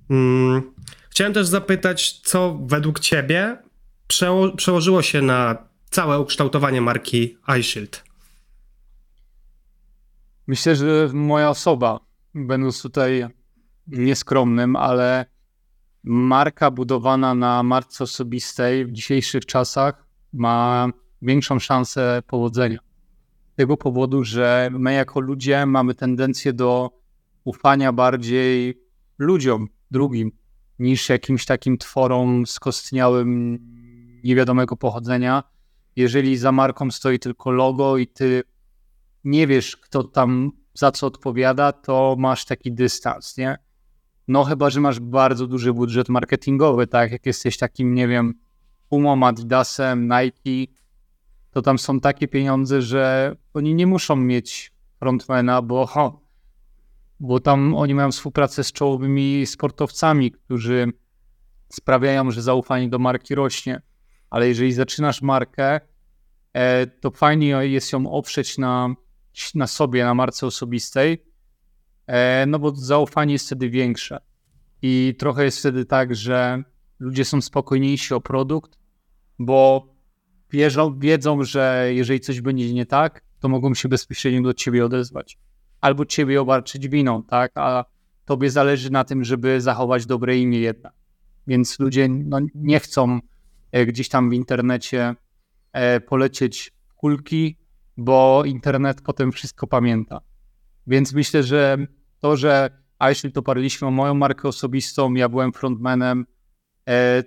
Hmm. Chciałem też zapytać, co według Ciebie przeło przełożyło się na całe ukształtowanie marki iShield? Myślę, że moja osoba, będąc tutaj nieskromnym, ale marka budowana na marce osobistej w dzisiejszych czasach ma większą szansę powodzenia. Z tego powodu, że my jako ludzie mamy tendencję do ufania bardziej ludziom, drugim, niż jakimś takim tworom skostniałym, niewiadomego pochodzenia. Jeżeli za marką stoi tylko logo i ty nie wiesz, kto tam za co odpowiada, to masz taki dystans, nie? No chyba, że masz bardzo duży budżet marketingowy, tak? Jak jesteś takim, nie wiem, Pumą, Adidasem, Nike, to tam są takie pieniądze, że oni nie muszą mieć frontmana, bo ho, bo tam oni mają współpracę z czołowymi sportowcami, którzy sprawiają, że zaufanie do marki rośnie. Ale jeżeli zaczynasz markę, e, to fajnie jest ją oprzeć na, na sobie, na marce osobistej, e, no bo zaufanie jest wtedy większe. I trochę jest wtedy tak, że ludzie są spokojniejsi o produkt, bo wierzą, wiedzą, że jeżeli coś będzie nie tak, to mogą się bezpośrednio do ciebie odezwać albo ciebie obarczyć winą, tak? A tobie zależy na tym, żeby zachować dobre imię jednak. Więc ludzie no, nie chcą e, gdzieś tam w internecie e, polecieć kulki, bo internet potem wszystko pamięta. Więc myślę, że to, że a jeśli to parliśmy o moją markę osobistą, ja byłem frontmanem, e,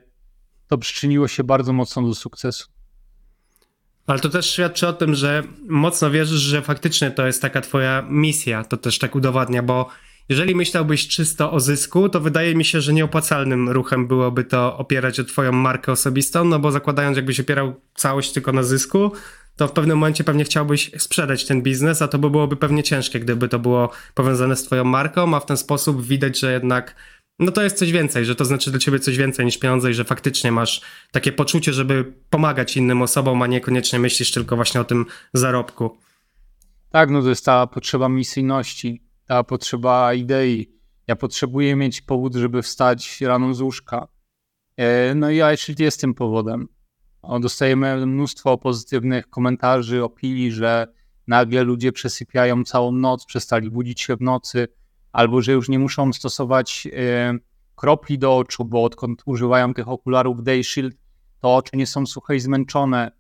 to przyczyniło się bardzo mocno do sukcesu. Ale to też świadczy o tym, że mocno wierzysz, że faktycznie to jest taka twoja misja. To też tak udowadnia, bo jeżeli myślałbyś czysto o zysku, to wydaje mi się, że nieopłacalnym ruchem byłoby to opierać o twoją markę osobistą, no bo zakładając jakbyś opierał całość tylko na zysku, to w pewnym momencie pewnie chciałbyś sprzedać ten biznes, a to by byłoby pewnie ciężkie, gdyby to było powiązane z twoją marką, a w ten sposób widać, że jednak no to jest coś więcej, że to znaczy dla ciebie coś więcej niż pieniądze i że faktycznie masz takie poczucie, żeby pomagać innym osobom, a niekoniecznie myślisz tylko właśnie o tym zarobku. Tak, no to jest ta potrzeba misyjności, ta potrzeba idei. Ja potrzebuję mieć powód, żeby wstać rano z łóżka. E, no i jeśli jest tym powodem. Dostajemy mnóstwo pozytywnych komentarzy, opinii, że nagle ludzie przesypiają całą noc, przestali budzić się w nocy, albo że już nie muszą stosować e, kropli do oczu, bo odkąd używają tych okularów Day Shield, to oczy nie są suche i zmęczone.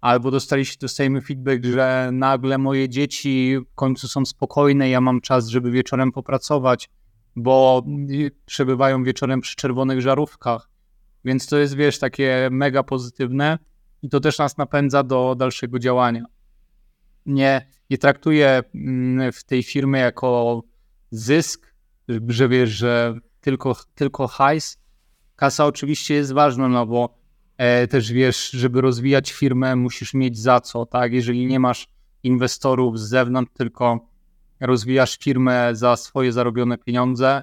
Albo dostaliśmy, dostajemy feedback, że nagle moje dzieci w końcu są spokojne, ja mam czas, żeby wieczorem popracować, bo przebywają wieczorem przy czerwonych żarówkach. Więc to jest, wiesz, takie mega pozytywne i to też nas napędza do dalszego działania. Nie, nie traktuję mm, w tej firmy jako zysk, że wiesz, że tylko, tylko hajs. Kasa oczywiście jest ważna, no bo e, też wiesz, żeby rozwijać firmę, musisz mieć za co, tak? Jeżeli nie masz inwestorów z zewnątrz, tylko rozwijasz firmę za swoje zarobione pieniądze,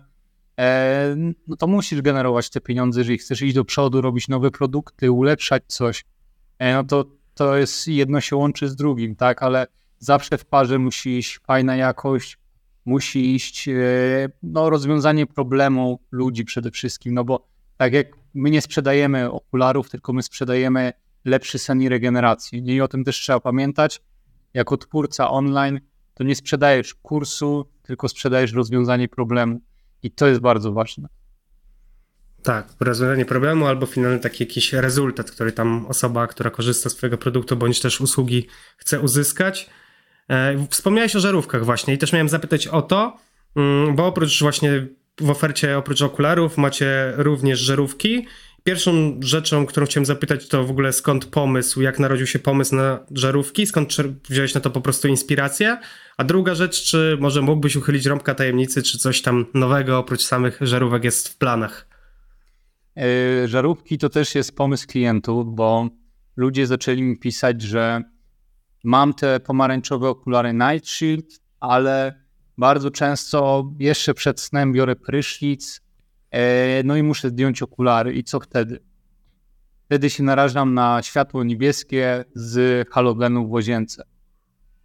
no to musisz generować te pieniądze, jeżeli chcesz iść do przodu, robić nowe produkty, ulepszać coś, e, no to to jest jedno się łączy z drugim, tak? Ale zawsze w parze musi iść fajna jakość, musi iść e, no, rozwiązanie problemu ludzi przede wszystkim, no bo tak jak my nie sprzedajemy okularów, tylko my sprzedajemy lepszy sen i regenerację. I o tym też trzeba pamiętać. Jako twórca online to nie sprzedajesz kursu, tylko sprzedajesz rozwiązanie problemu. I to jest bardzo ważne. Tak, rozwiązanie problemu albo finalny taki jakiś rezultat, który tam osoba, która korzysta z Twojego produktu bądź też usługi chce uzyskać. E, wspomniałeś o żarówkach właśnie i też miałem zapytać o to, mm, bo oprócz właśnie w ofercie, oprócz okularów macie również żarówki. Pierwszą rzeczą, którą chciałem zapytać, to w ogóle skąd pomysł, jak narodził się pomysł na żarówki, skąd wziąłeś na to po prostu inspirację? A druga rzecz, czy może mógłbyś uchylić rąbka tajemnicy, czy coś tam nowego oprócz samych żarówek jest w planach? E, żarówki to też jest pomysł klientów, bo ludzie zaczęli mi pisać, że Mam te pomarańczowe okulary Night Shield, ale bardzo często jeszcze przed snem biorę prysznic, no i muszę zdjąć okulary. I co wtedy? Wtedy się narażam na światło niebieskie z halogenu w łazience.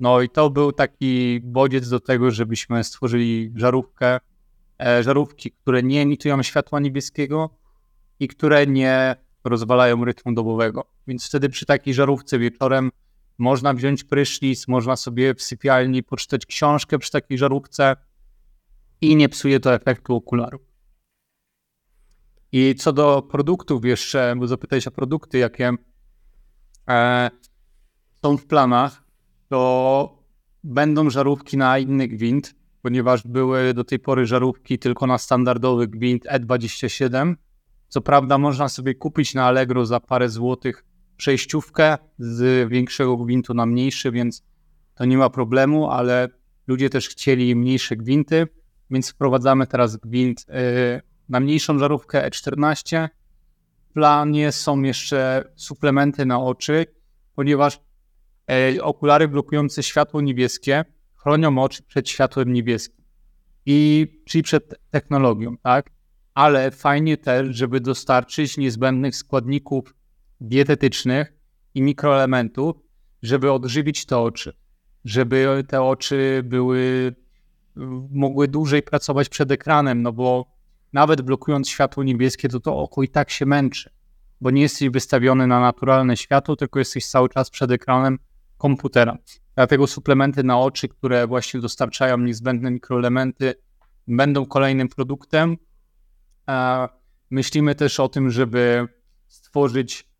No i to był taki bodziec do tego, żebyśmy stworzyli żarówkę, e, żarówki, które nie emitują światła niebieskiego i które nie rozwalają rytmu dobowego. Więc wtedy przy takiej żarówce wieczorem można wziąć prysznic, można sobie w sypialni poczytać książkę przy takiej żarówce i nie psuje to efektu okularów. I co do produktów jeszcze, bo zapytałeś o produkty, jakie e, są w planach, to będą żarówki na inny gwint, ponieważ były do tej pory żarówki tylko na standardowy gwint E27. Co prawda można sobie kupić na Allegro za parę złotych przejściówkę z większego gwintu na mniejszy, więc to nie ma problemu, ale ludzie też chcieli mniejsze gwinty, więc wprowadzamy teraz gwint y, na mniejszą żarówkę E14. W planie są jeszcze suplementy na oczy, ponieważ e, okulary blokujące światło niebieskie chronią oczy przed światłem niebieskim i czyli przed technologią, tak? Ale fajnie też, żeby dostarczyć niezbędnych składników dietetycznych i mikroelementów, żeby odżywić te oczy, żeby te oczy były, mogły dłużej pracować przed ekranem, no bo nawet blokując światło niebieskie, to to oko i tak się męczy, bo nie jesteś wystawiony na naturalne światło, tylko jesteś cały czas przed ekranem komputera. Dlatego suplementy na oczy, które właśnie dostarczają niezbędne mikroelementy, będą kolejnym produktem. Myślimy też o tym, żeby stworzyć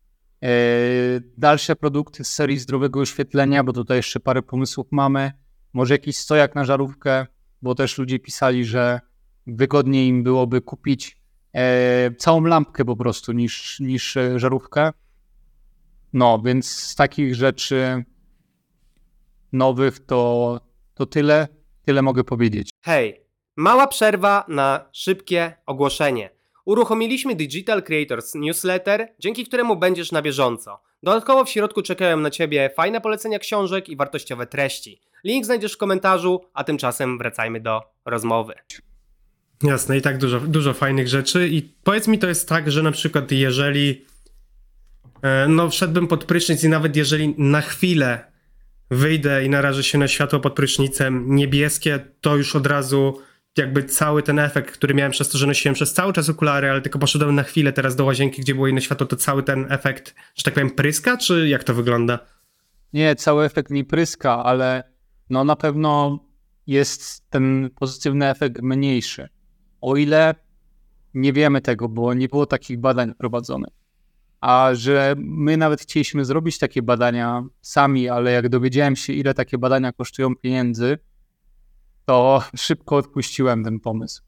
E, dalsze produkty z serii zdrowego oświetlenia, bo tutaj jeszcze parę pomysłów mamy. Może jakiś stojak na żarówkę, bo też ludzie pisali, że wygodniej im byłoby kupić e, całą lampkę po prostu niż, niż e, żarówkę. No, więc z takich rzeczy nowych to, to tyle, tyle mogę powiedzieć. Hej, mała przerwa na szybkie ogłoszenie. Uruchomiliśmy Digital Creators Newsletter, dzięki któremu będziesz na bieżąco. Dodatkowo w środku czekają na Ciebie fajne polecenia książek i wartościowe treści. Link znajdziesz w komentarzu, a tymczasem wracajmy do rozmowy. Jasne, i tak dużo, dużo fajnych rzeczy. I powiedz mi, to jest tak, że na przykład jeżeli e, no wszedłbym pod prysznic i nawet jeżeli na chwilę wyjdę i narażę się na światło pod prysznicem niebieskie, to już od razu jakby cały ten efekt, który miałem przez to, że nosiłem przez cały czas okulary, ale tylko poszedłem na chwilę teraz do łazienki, gdzie było inne światło, to cały ten efekt, że tak powiem, pryska, czy jak to wygląda? Nie, cały efekt nie pryska, ale no na pewno jest ten pozytywny efekt mniejszy. O ile nie wiemy tego, bo nie było takich badań prowadzonych. A że my nawet chcieliśmy zrobić takie badania sami, ale jak dowiedziałem się, ile takie badania kosztują pieniędzy, to szybko odpuściłem ten pomysł.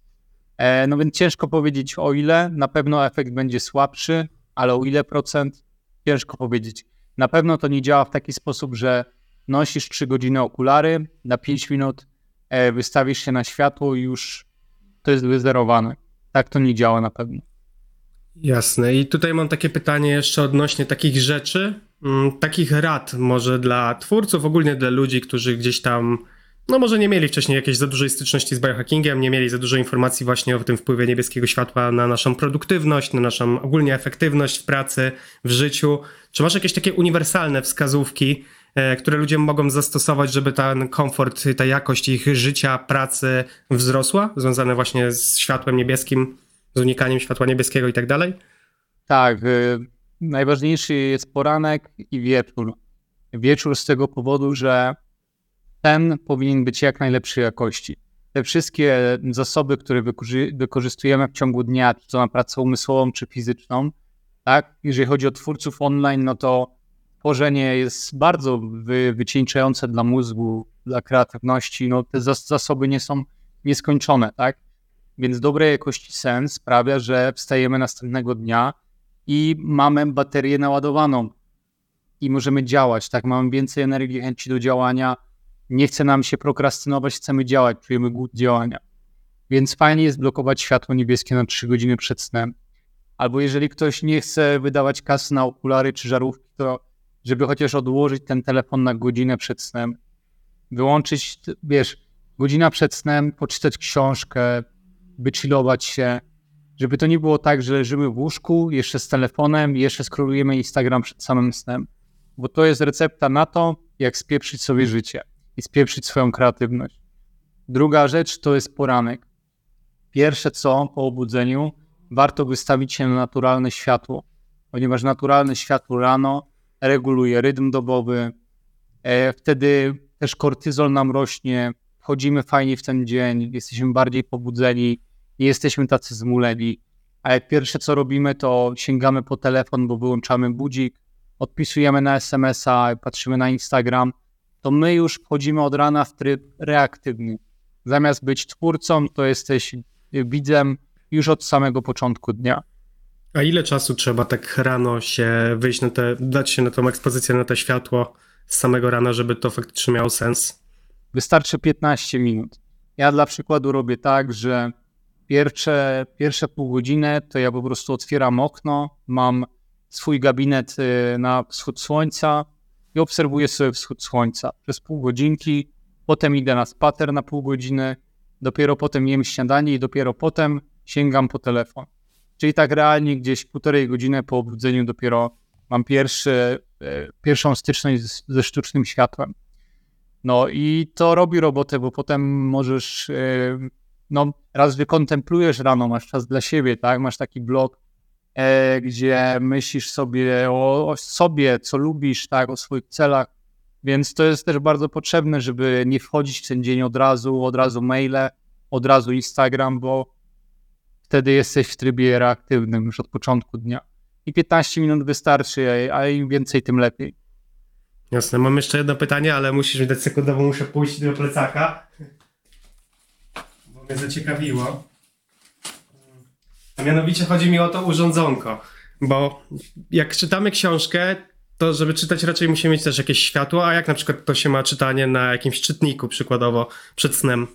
E, no więc ciężko powiedzieć o ile, na pewno efekt będzie słabszy, ale o ile procent, ciężko powiedzieć. Na pewno to nie działa w taki sposób, że nosisz 3 godziny okulary, na 5 minut e, wystawisz się na światło i już to jest wyzerowane. Tak to nie działa na pewno. Jasne. I tutaj mam takie pytanie jeszcze odnośnie takich rzeczy, mm, takich rad może dla twórców, ogólnie dla ludzi, którzy gdzieś tam no może nie mieli wcześniej jakiejś za dużej styczności z biohackingiem, nie mieli za dużo informacji właśnie o tym wpływie niebieskiego światła na naszą produktywność, na naszą ogólnie efektywność w pracy, w życiu. Czy masz jakieś takie uniwersalne wskazówki, które ludzie mogą zastosować, żeby ten komfort, ta jakość ich życia, pracy wzrosła, związane właśnie z światłem niebieskim, z unikaniem światła niebieskiego i tak dalej? Tak, y, najważniejszy jest poranek i wieczór. Wieczór z tego powodu, że ten powinien być jak najlepszej jakości. Te wszystkie zasoby, które wykorzystujemy w ciągu dnia, czy to na pracę umysłową, czy fizyczną, tak? Jeżeli chodzi o twórców online, no to tworzenie jest bardzo wy, wycieńczające dla mózgu, dla kreatywności. No, te zasoby nie są nieskończone, tak? Więc dobrej jakości sen sprawia, że wstajemy następnego dnia i mamy baterię naładowaną i możemy działać, tak? Mamy więcej energii, chęci do działania, nie chce nam się prokrastynować, chcemy działać, czujemy głód działania. Więc fajnie jest blokować światło niebieskie na 3 godziny przed snem. Albo jeżeli ktoś nie chce wydawać kasy na okulary czy żarówki, to żeby chociaż odłożyć ten telefon na godzinę przed snem, wyłączyć, wiesz, godzina przed snem, poczytać książkę, wychillować się, żeby to nie było tak, że leżymy w łóżku jeszcze z telefonem jeszcze skrolujemy Instagram przed samym snem, bo to jest recepta na to, jak spieprzyć sobie życie i spieprzyć swoją kreatywność. Druga rzecz to jest poranek. Pierwsze co po obudzeniu, warto wystawić się na naturalne światło, ponieważ naturalne światło rano reguluje rytm dobowy, e, wtedy też kortyzol nam rośnie, wchodzimy fajnie w ten dzień, jesteśmy bardziej pobudzeni, nie jesteśmy tacy zmuleni. A jak pierwsze co robimy, to sięgamy po telefon, bo wyłączamy budzik, odpisujemy na SMS-a, patrzymy na Instagram – to my już wchodzimy od rana w tryb reaktywny. Zamiast być twórcą, to jesteś widzem już od samego początku dnia. A ile czasu trzeba tak rano się wyjść na te, dać się na tą ekspozycję, na to światło z samego rana, żeby to faktycznie miało sens? Wystarczy 15 minut. Ja dla przykładu robię tak, że pierwsze, pierwsze pół godziny to ja po prostu otwieram okno, mam swój gabinet y, na wschód słońca, i obserwuję sobie wschód słońca przez pół godzinki, potem idę na spacer na pół godziny, dopiero potem jem śniadanie i dopiero potem sięgam po telefon. Czyli tak realnie gdzieś półtorej godziny po obudzeniu dopiero mam pierwszy, e, pierwszą styczność ze sztucznym światłem. No i to robi robotę, bo potem możesz, e, no raz wykontemplujesz rano, masz czas dla siebie, tak, masz taki blok, E, gdzie myślisz sobie o, o, sobie, co lubisz, tak, o swoich celach. Więc to jest też bardzo potrzebne, żeby nie wchodzić w ten dzień od razu, od razu maile, od razu Instagram, bo wtedy jesteś w trybie reaktywnym już od początku dnia. I 15 minut wystarczy, a im więcej, tym lepiej. Jasne, mam jeszcze jedno pytanie, ale musisz mi dać sekundę, bo muszę pójść do plecaka. Bo mnie zaciekawiło. Mianowicie chodzi mi o to urządzonko, bo jak czytamy książkę, to żeby czytać raczej musimy mieć też jakieś światło, a jak na przykład to się ma czytanie na jakimś czytniku przykładowo przed snem?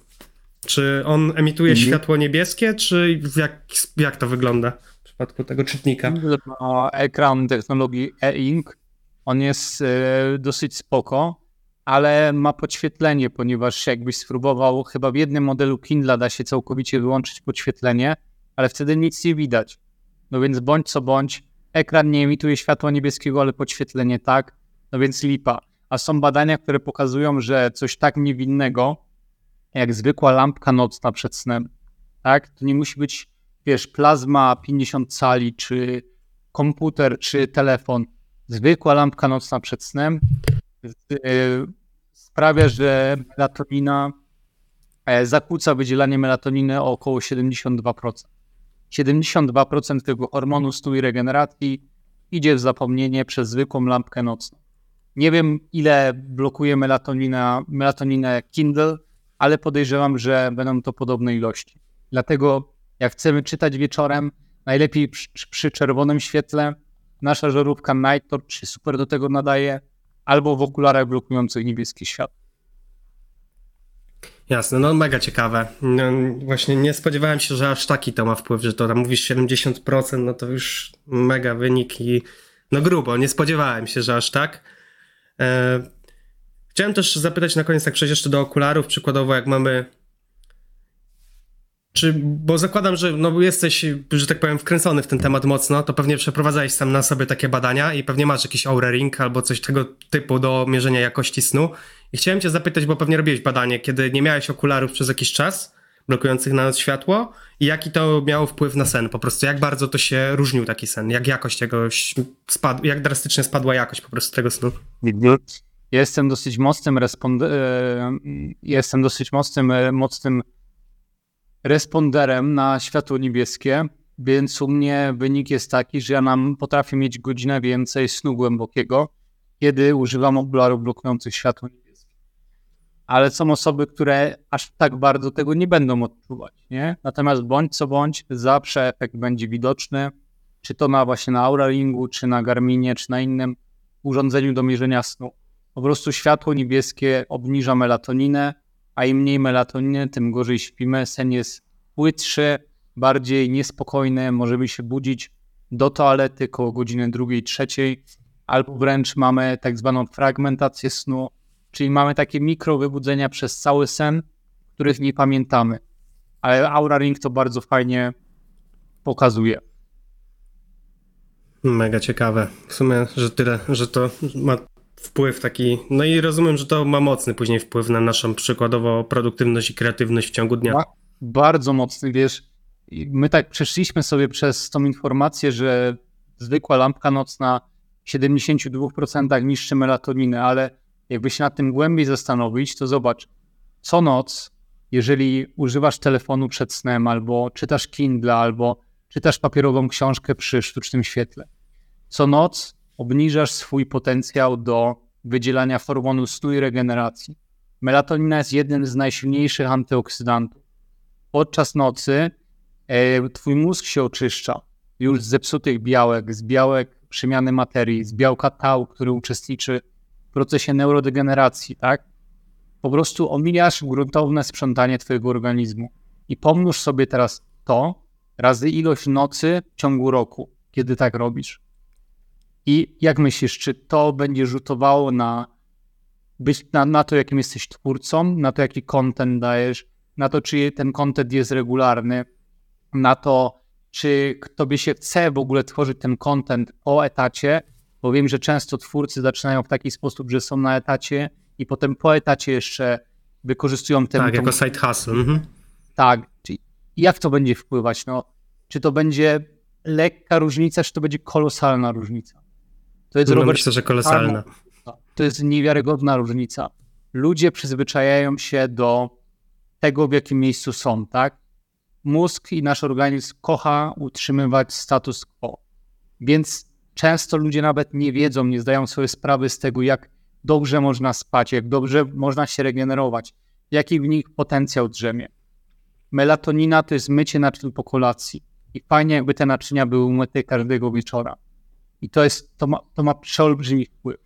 Czy on emituje mhm. światło niebieskie, czy jak, jak to wygląda w przypadku tego czytnika? Ma ekran technologii e-ink. On jest e, dosyć spoko, ale ma podświetlenie, ponieważ jakbyś spróbował, chyba w jednym modelu Kindle da się całkowicie wyłączyć podświetlenie, ale wtedy nic nie widać. No więc bądź co bądź, ekran nie emituje światła niebieskiego, ale podświetlenie tak, no więc lipa. A są badania, które pokazują, że coś tak niewinnego, jak zwykła lampka nocna przed snem, tak? To nie musi być, wiesz, plazma 50 cali, czy komputer, czy telefon. Zwykła lampka nocna przed snem yy, sprawia, że melatonina e, zakłóca wydzielanie melatoniny o około 72%. 72% tego hormonu snu i regeneracji idzie w zapomnienie przez zwykłą lampkę nocną. Nie wiem, ile blokuje melatonina, melatoninę Kindle, ale podejrzewam, że będą to podobne ilości. Dlatego, jak chcemy czytać wieczorem, najlepiej przy, przy czerwonym świetle, nasza żarówka Night Torch się super do tego nadaje, albo w okularach blokujących niebieski świat. Jasne, no mega ciekawe. No, właśnie nie spodziewałem się, że aż taki to ma wpływ, że to tam mówisz 70%, no to już mega wynik i no grubo, nie spodziewałem się, że aż tak. E, chciałem też zapytać na koniec, tak przejść jeszcze do okularów, przykładowo jak mamy czy, bo zakładam, że no jesteś, że tak powiem, wkręcony w ten temat mocno, to pewnie przeprowadzałeś sam na sobie takie badania i pewnie masz jakiś Aura Ring albo coś tego typu do mierzenia jakości snu. I chciałem cię zapytać, bo pewnie robiłeś badanie, kiedy nie miałeś okularów przez jakiś czas, blokujących na nas światło i jaki to miało wpływ na sen, po prostu jak bardzo to się różnił taki sen, jak jakość tego spadła, jak drastycznie spadła jakość po prostu tego snu. Jestem dosyć mocnym respond... E, jestem dosyć mocnym, e, mocnym responderem na światło niebieskie, więc u mnie wynik jest taki, że ja nam potrafię mieć godzinę więcej snu głębokiego, kiedy używam okularów blokujących światło niebieskie. Ale są osoby, które aż tak bardzo tego nie będą odczuwać, nie? Natomiast bądź co bądź, zawsze efekt będzie widoczny, czy to na właśnie na Aura Ringu, czy na Garminie, czy na innym urządzeniu do mierzenia snu. Po prostu światło niebieskie obniża melatoninę, a im mniej melatoniny, tym gorzej śpimy. Sen jest płytszy, bardziej niespokojny, możemy się budzić do toalety koło godziny drugiej, trzeciej, albo wręcz mamy tak zwaną fragmentację snu, czyli mamy takie mikrowybudzenia przez cały sen, których nie pamiętamy. Ale Aura Ring to bardzo fajnie pokazuje. Mega ciekawe. W sumie, że tyle, że to ma wpływ taki, no i rozumiem, że to ma mocny później wpływ na naszą przykładowo produktywność i kreatywność w ciągu dnia. bardzo mocny, wiesz, my tak przeszliśmy sobie przez tą informację, że zwykła lampka nocna w 72% niszczy melatoninę, ale jakby się nad tym głębiej zastanowić, to zobacz, co noc, jeżeli używasz telefonu przed snem, albo czytasz Kindle, albo czytasz papierową książkę przy sztucznym świetle, co noc obniżasz swój potencjał do wydzielania hormonu snu i regeneracji. Melatonina jest jednym z najsilniejszych antyoksydantów. Podczas nocy e, twój mózg się oczyszcza już z zepsutych białek, z białek przemiany materii, z białka tau, który uczestniczy w procesie neurodegeneracji, tak? Po prostu omijasz gruntowne sprzątanie twojego organizmu. I pomnóż sobie teraz to razy ilość nocy w ciągu roku, kiedy tak robisz. I jak myślisz, czy to będzie rzutowało na, być, na, na to, jakim jesteś twórcą, na to, jaki content dajesz, na to, czy ten content jest regularny, na to, czy tobie się chce w ogóle tworzyć ten content o etacie, bo wiem, że często twórcy zaczynają w taki sposób, że są na etacie i potem po etacie jeszcze wykorzystują ten... Tak, jako side hustle. Mhm. Tak. Jak to będzie wpływać? No, czy to będzie lekka różnica, czy to będzie kolosalna różnica? To jest, no, Robert, myślę, że kolosalna. To jest niewiarygodna różnica. Ludzie przyzwyczajają się do tego, w jakim miejscu są, tak? Mózg i nasz organizm kocha utrzymywać status quo. Więc często ludzie nawet nie wiedzą, nie zdają sobie sprawy z tego, jak dobrze można spać, jak dobrze można się regenerować, jaki w nich potencjał drzemie. Melatonina to jest mycie naczyń po kolacji. i fajnie jakby te naczynia były umyte każdego wieczora. I to jest, to ma, to ma przeolbrzymi wpływ.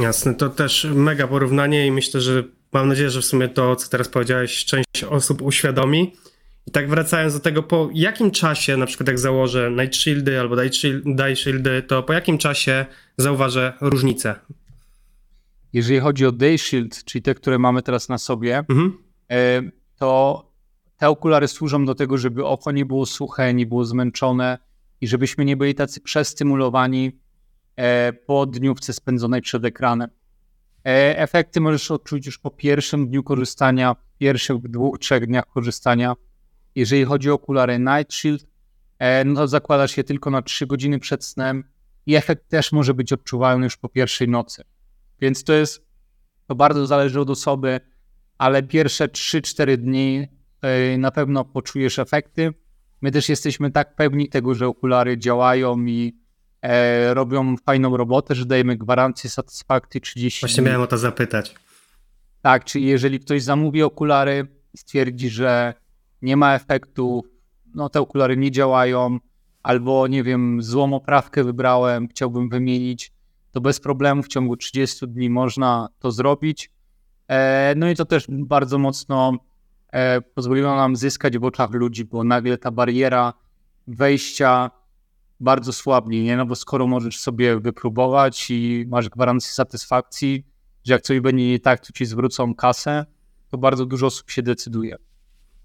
Jasne, to też mega porównanie i myślę, że mam nadzieję, że w sumie to, co teraz powiedziałeś, część osób uświadomi. I tak wracając do tego, po jakim czasie, na przykład jak założę Night Shieldy albo Day Shieldy, to po jakim czasie zauważę różnicę? Jeżeli chodzi o Day Shield, czyli te, które mamy teraz na sobie, mhm. E, to te okulary służą do tego, żeby oko nie było suche, nie było zmęczone i żebyśmy nie byli tacy przestymulowani e, po dniówce spędzonej przed ekranem. E, efekty możesz odczuć już po pierwszym dniu korzystania, pierwszych dwóch, trzech dniach korzystania. Jeżeli chodzi o okulary Night Shield, e, no to zakładasz je tylko na 3 godziny przed snem i efekt też może być odczuwalny już po pierwszej nocy. Więc to jest, to bardzo zależy od osoby, ale pierwsze 3-4 dni na pewno poczujesz efekty. My też jesteśmy tak pewni tego, że okulary działają i e, robią fajną robotę, że dajemy gwarancję satysfakcji 30 Właśnie miałem o to zapytać. Tak, czyli jeżeli ktoś zamówi okulary i stwierdzi, że nie ma efektu, no te okulary nie działają, albo nie wiem, złą oprawkę wybrałem, chciałbym wymienić, to bez problemu w ciągu 30 dni można to zrobić. E, no i to też bardzo mocno pozwoliło nam zyskać w oczach ludzi, bo nagle ta bariera wejścia bardzo słabnie, nie? No bo skoro możesz sobie wypróbować i masz gwarancję satysfakcji, że jak coś będzie nie tak, to ci zwrócą kasę, to bardzo dużo osób się decyduje.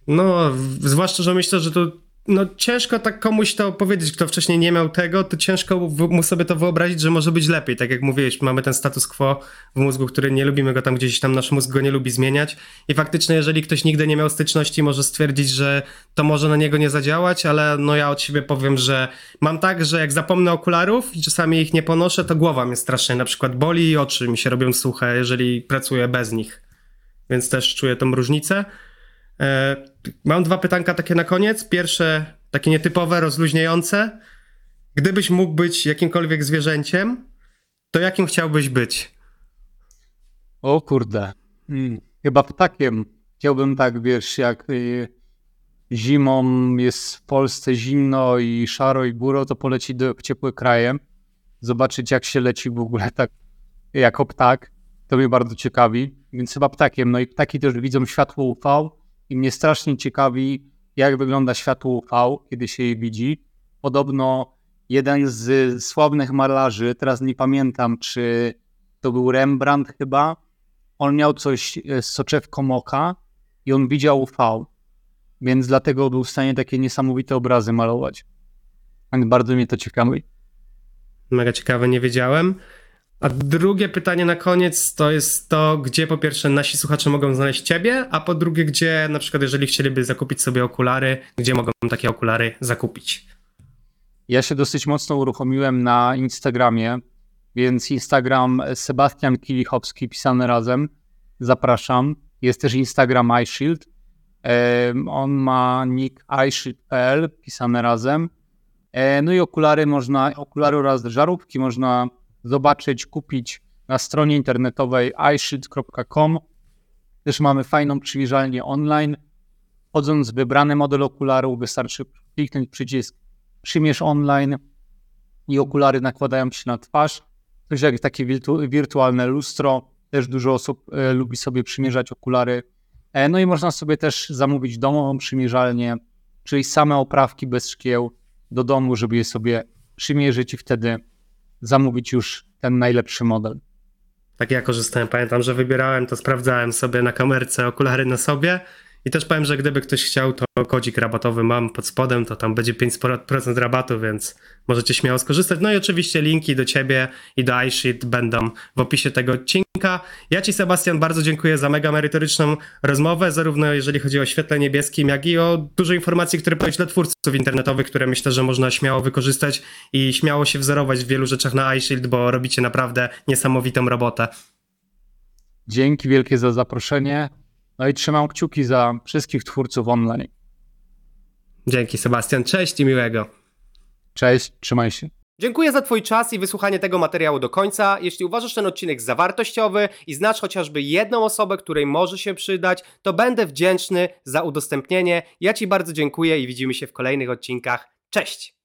No, zwłaszcza, że myślę, że to no ciężko tak komuś to powiedzieć, kto wcześniej nie miał tego, to ciężko mu sobie to wyobrazić, że może być lepiej. Tak jak mówiłeś, mamy ten status quo w mózgu, który nie lubimy go tam gdzieś tam, nasz mózg go nie lubi zmieniać i faktycznie jeżeli ktoś nigdy nie miał styczności, może stwierdzić, że to może na niego nie zadziałać, ale no ja od siebie powiem, że mam tak, że jak zapomnę okularów i czasami ich nie ponoszę, to głowa mnie strasznie na przykład boli i oczy mi się robią suche, jeżeli pracuję bez nich. Więc też czuję tą różnicę. Mam dwa pytanka takie na koniec. Pierwsze, takie nietypowe, rozluźniające. Gdybyś mógł być jakimkolwiek zwierzęciem, to jakim chciałbyś być? O kurde. Hmm. Chyba ptakiem. Chciałbym tak, wiesz, jak y, zimą jest w Polsce zimno i szaro i góro, to polecić do ciepłe kraje, zobaczyć jak się leci w ogóle tak jako ptak. To mnie bardzo ciekawi, więc chyba ptakiem. No i ptaki też widzą światło UV, i mnie strasznie ciekawi, jak wygląda światło UV, kiedy się je widzi. Podobno jeden z sławnych malarzy, teraz nie pamiętam, czy to był Rembrandt chyba, on miał coś z soczewką oka i on widział UV, więc dlatego był w stanie takie niesamowite obrazy malować. Więc bardzo mnie to ciekawi. Mega ciekawe, nie wiedziałem. A drugie pytanie na koniec to jest to, gdzie po pierwsze nasi słuchacze mogą znaleźć ciebie, a po drugie, gdzie na przykład jeżeli chcieliby zakupić sobie okulary, gdzie mogą takie okulary zakupić? Ja się dosyć mocno uruchomiłem na Instagramie, więc Instagram Sebastian Kilichowski pisany razem. Zapraszam. Jest też Instagram iShield. On ma nick iShield.pl pisane razem. E, no i okulary można, okulary oraz żarówki można zobaczyć, kupić na stronie internetowej iShield.com. Też mamy fajną przymierzalnię online. Wchodząc w wybrany model okularu, wystarczy kliknąć przycisk przymierz online i okulary nakładają się na twarz. Coś jak takie wirtu wirtualne lustro. Też dużo osób e, lubi sobie przymierzać okulary. E, no i można sobie też zamówić domową przymierzalnię, czyli same oprawki bez szkieł do domu, żeby je sobie przymierzyć i wtedy zamówić już ten najlepszy model. Tak ja korzystałem, pamiętam, że wybierałem to, sprawdzałem sobie na kamerce okulary na sobie i też powiem, że gdyby ktoś chciał, to kodzik rabatowy mam pod spodem, to tam będzie 5% rabatu, więc możecie śmiało skorzystać. No i oczywiście linki do ciebie i do iSheet będą w opisie tego odcinka. Ja ci, Sebastian, bardzo dziękuję za mega merytoryczną rozmowę, zarówno jeżeli chodzi o świetle niebieskim, jak i o dużo informacji, które powiedzieć dla twórców internetowych, które myślę, że można śmiało wykorzystać i śmiało się wzorować w wielu rzeczach na iShield, bo robicie naprawdę niesamowitą robotę. Dzięki wielkie za zaproszenie. No i trzymam kciuki za wszystkich twórców online. Dzięki Sebastian, cześć i miłego. Cześć, trzymaj się. Dziękuję za Twój czas i wysłuchanie tego materiału do końca. Jeśli uważasz ten odcinek za wartościowy i znasz chociażby jedną osobę, której może się przydać, to będę wdzięczny za udostępnienie. Ja Ci bardzo dziękuję i widzimy się w kolejnych odcinkach. Cześć!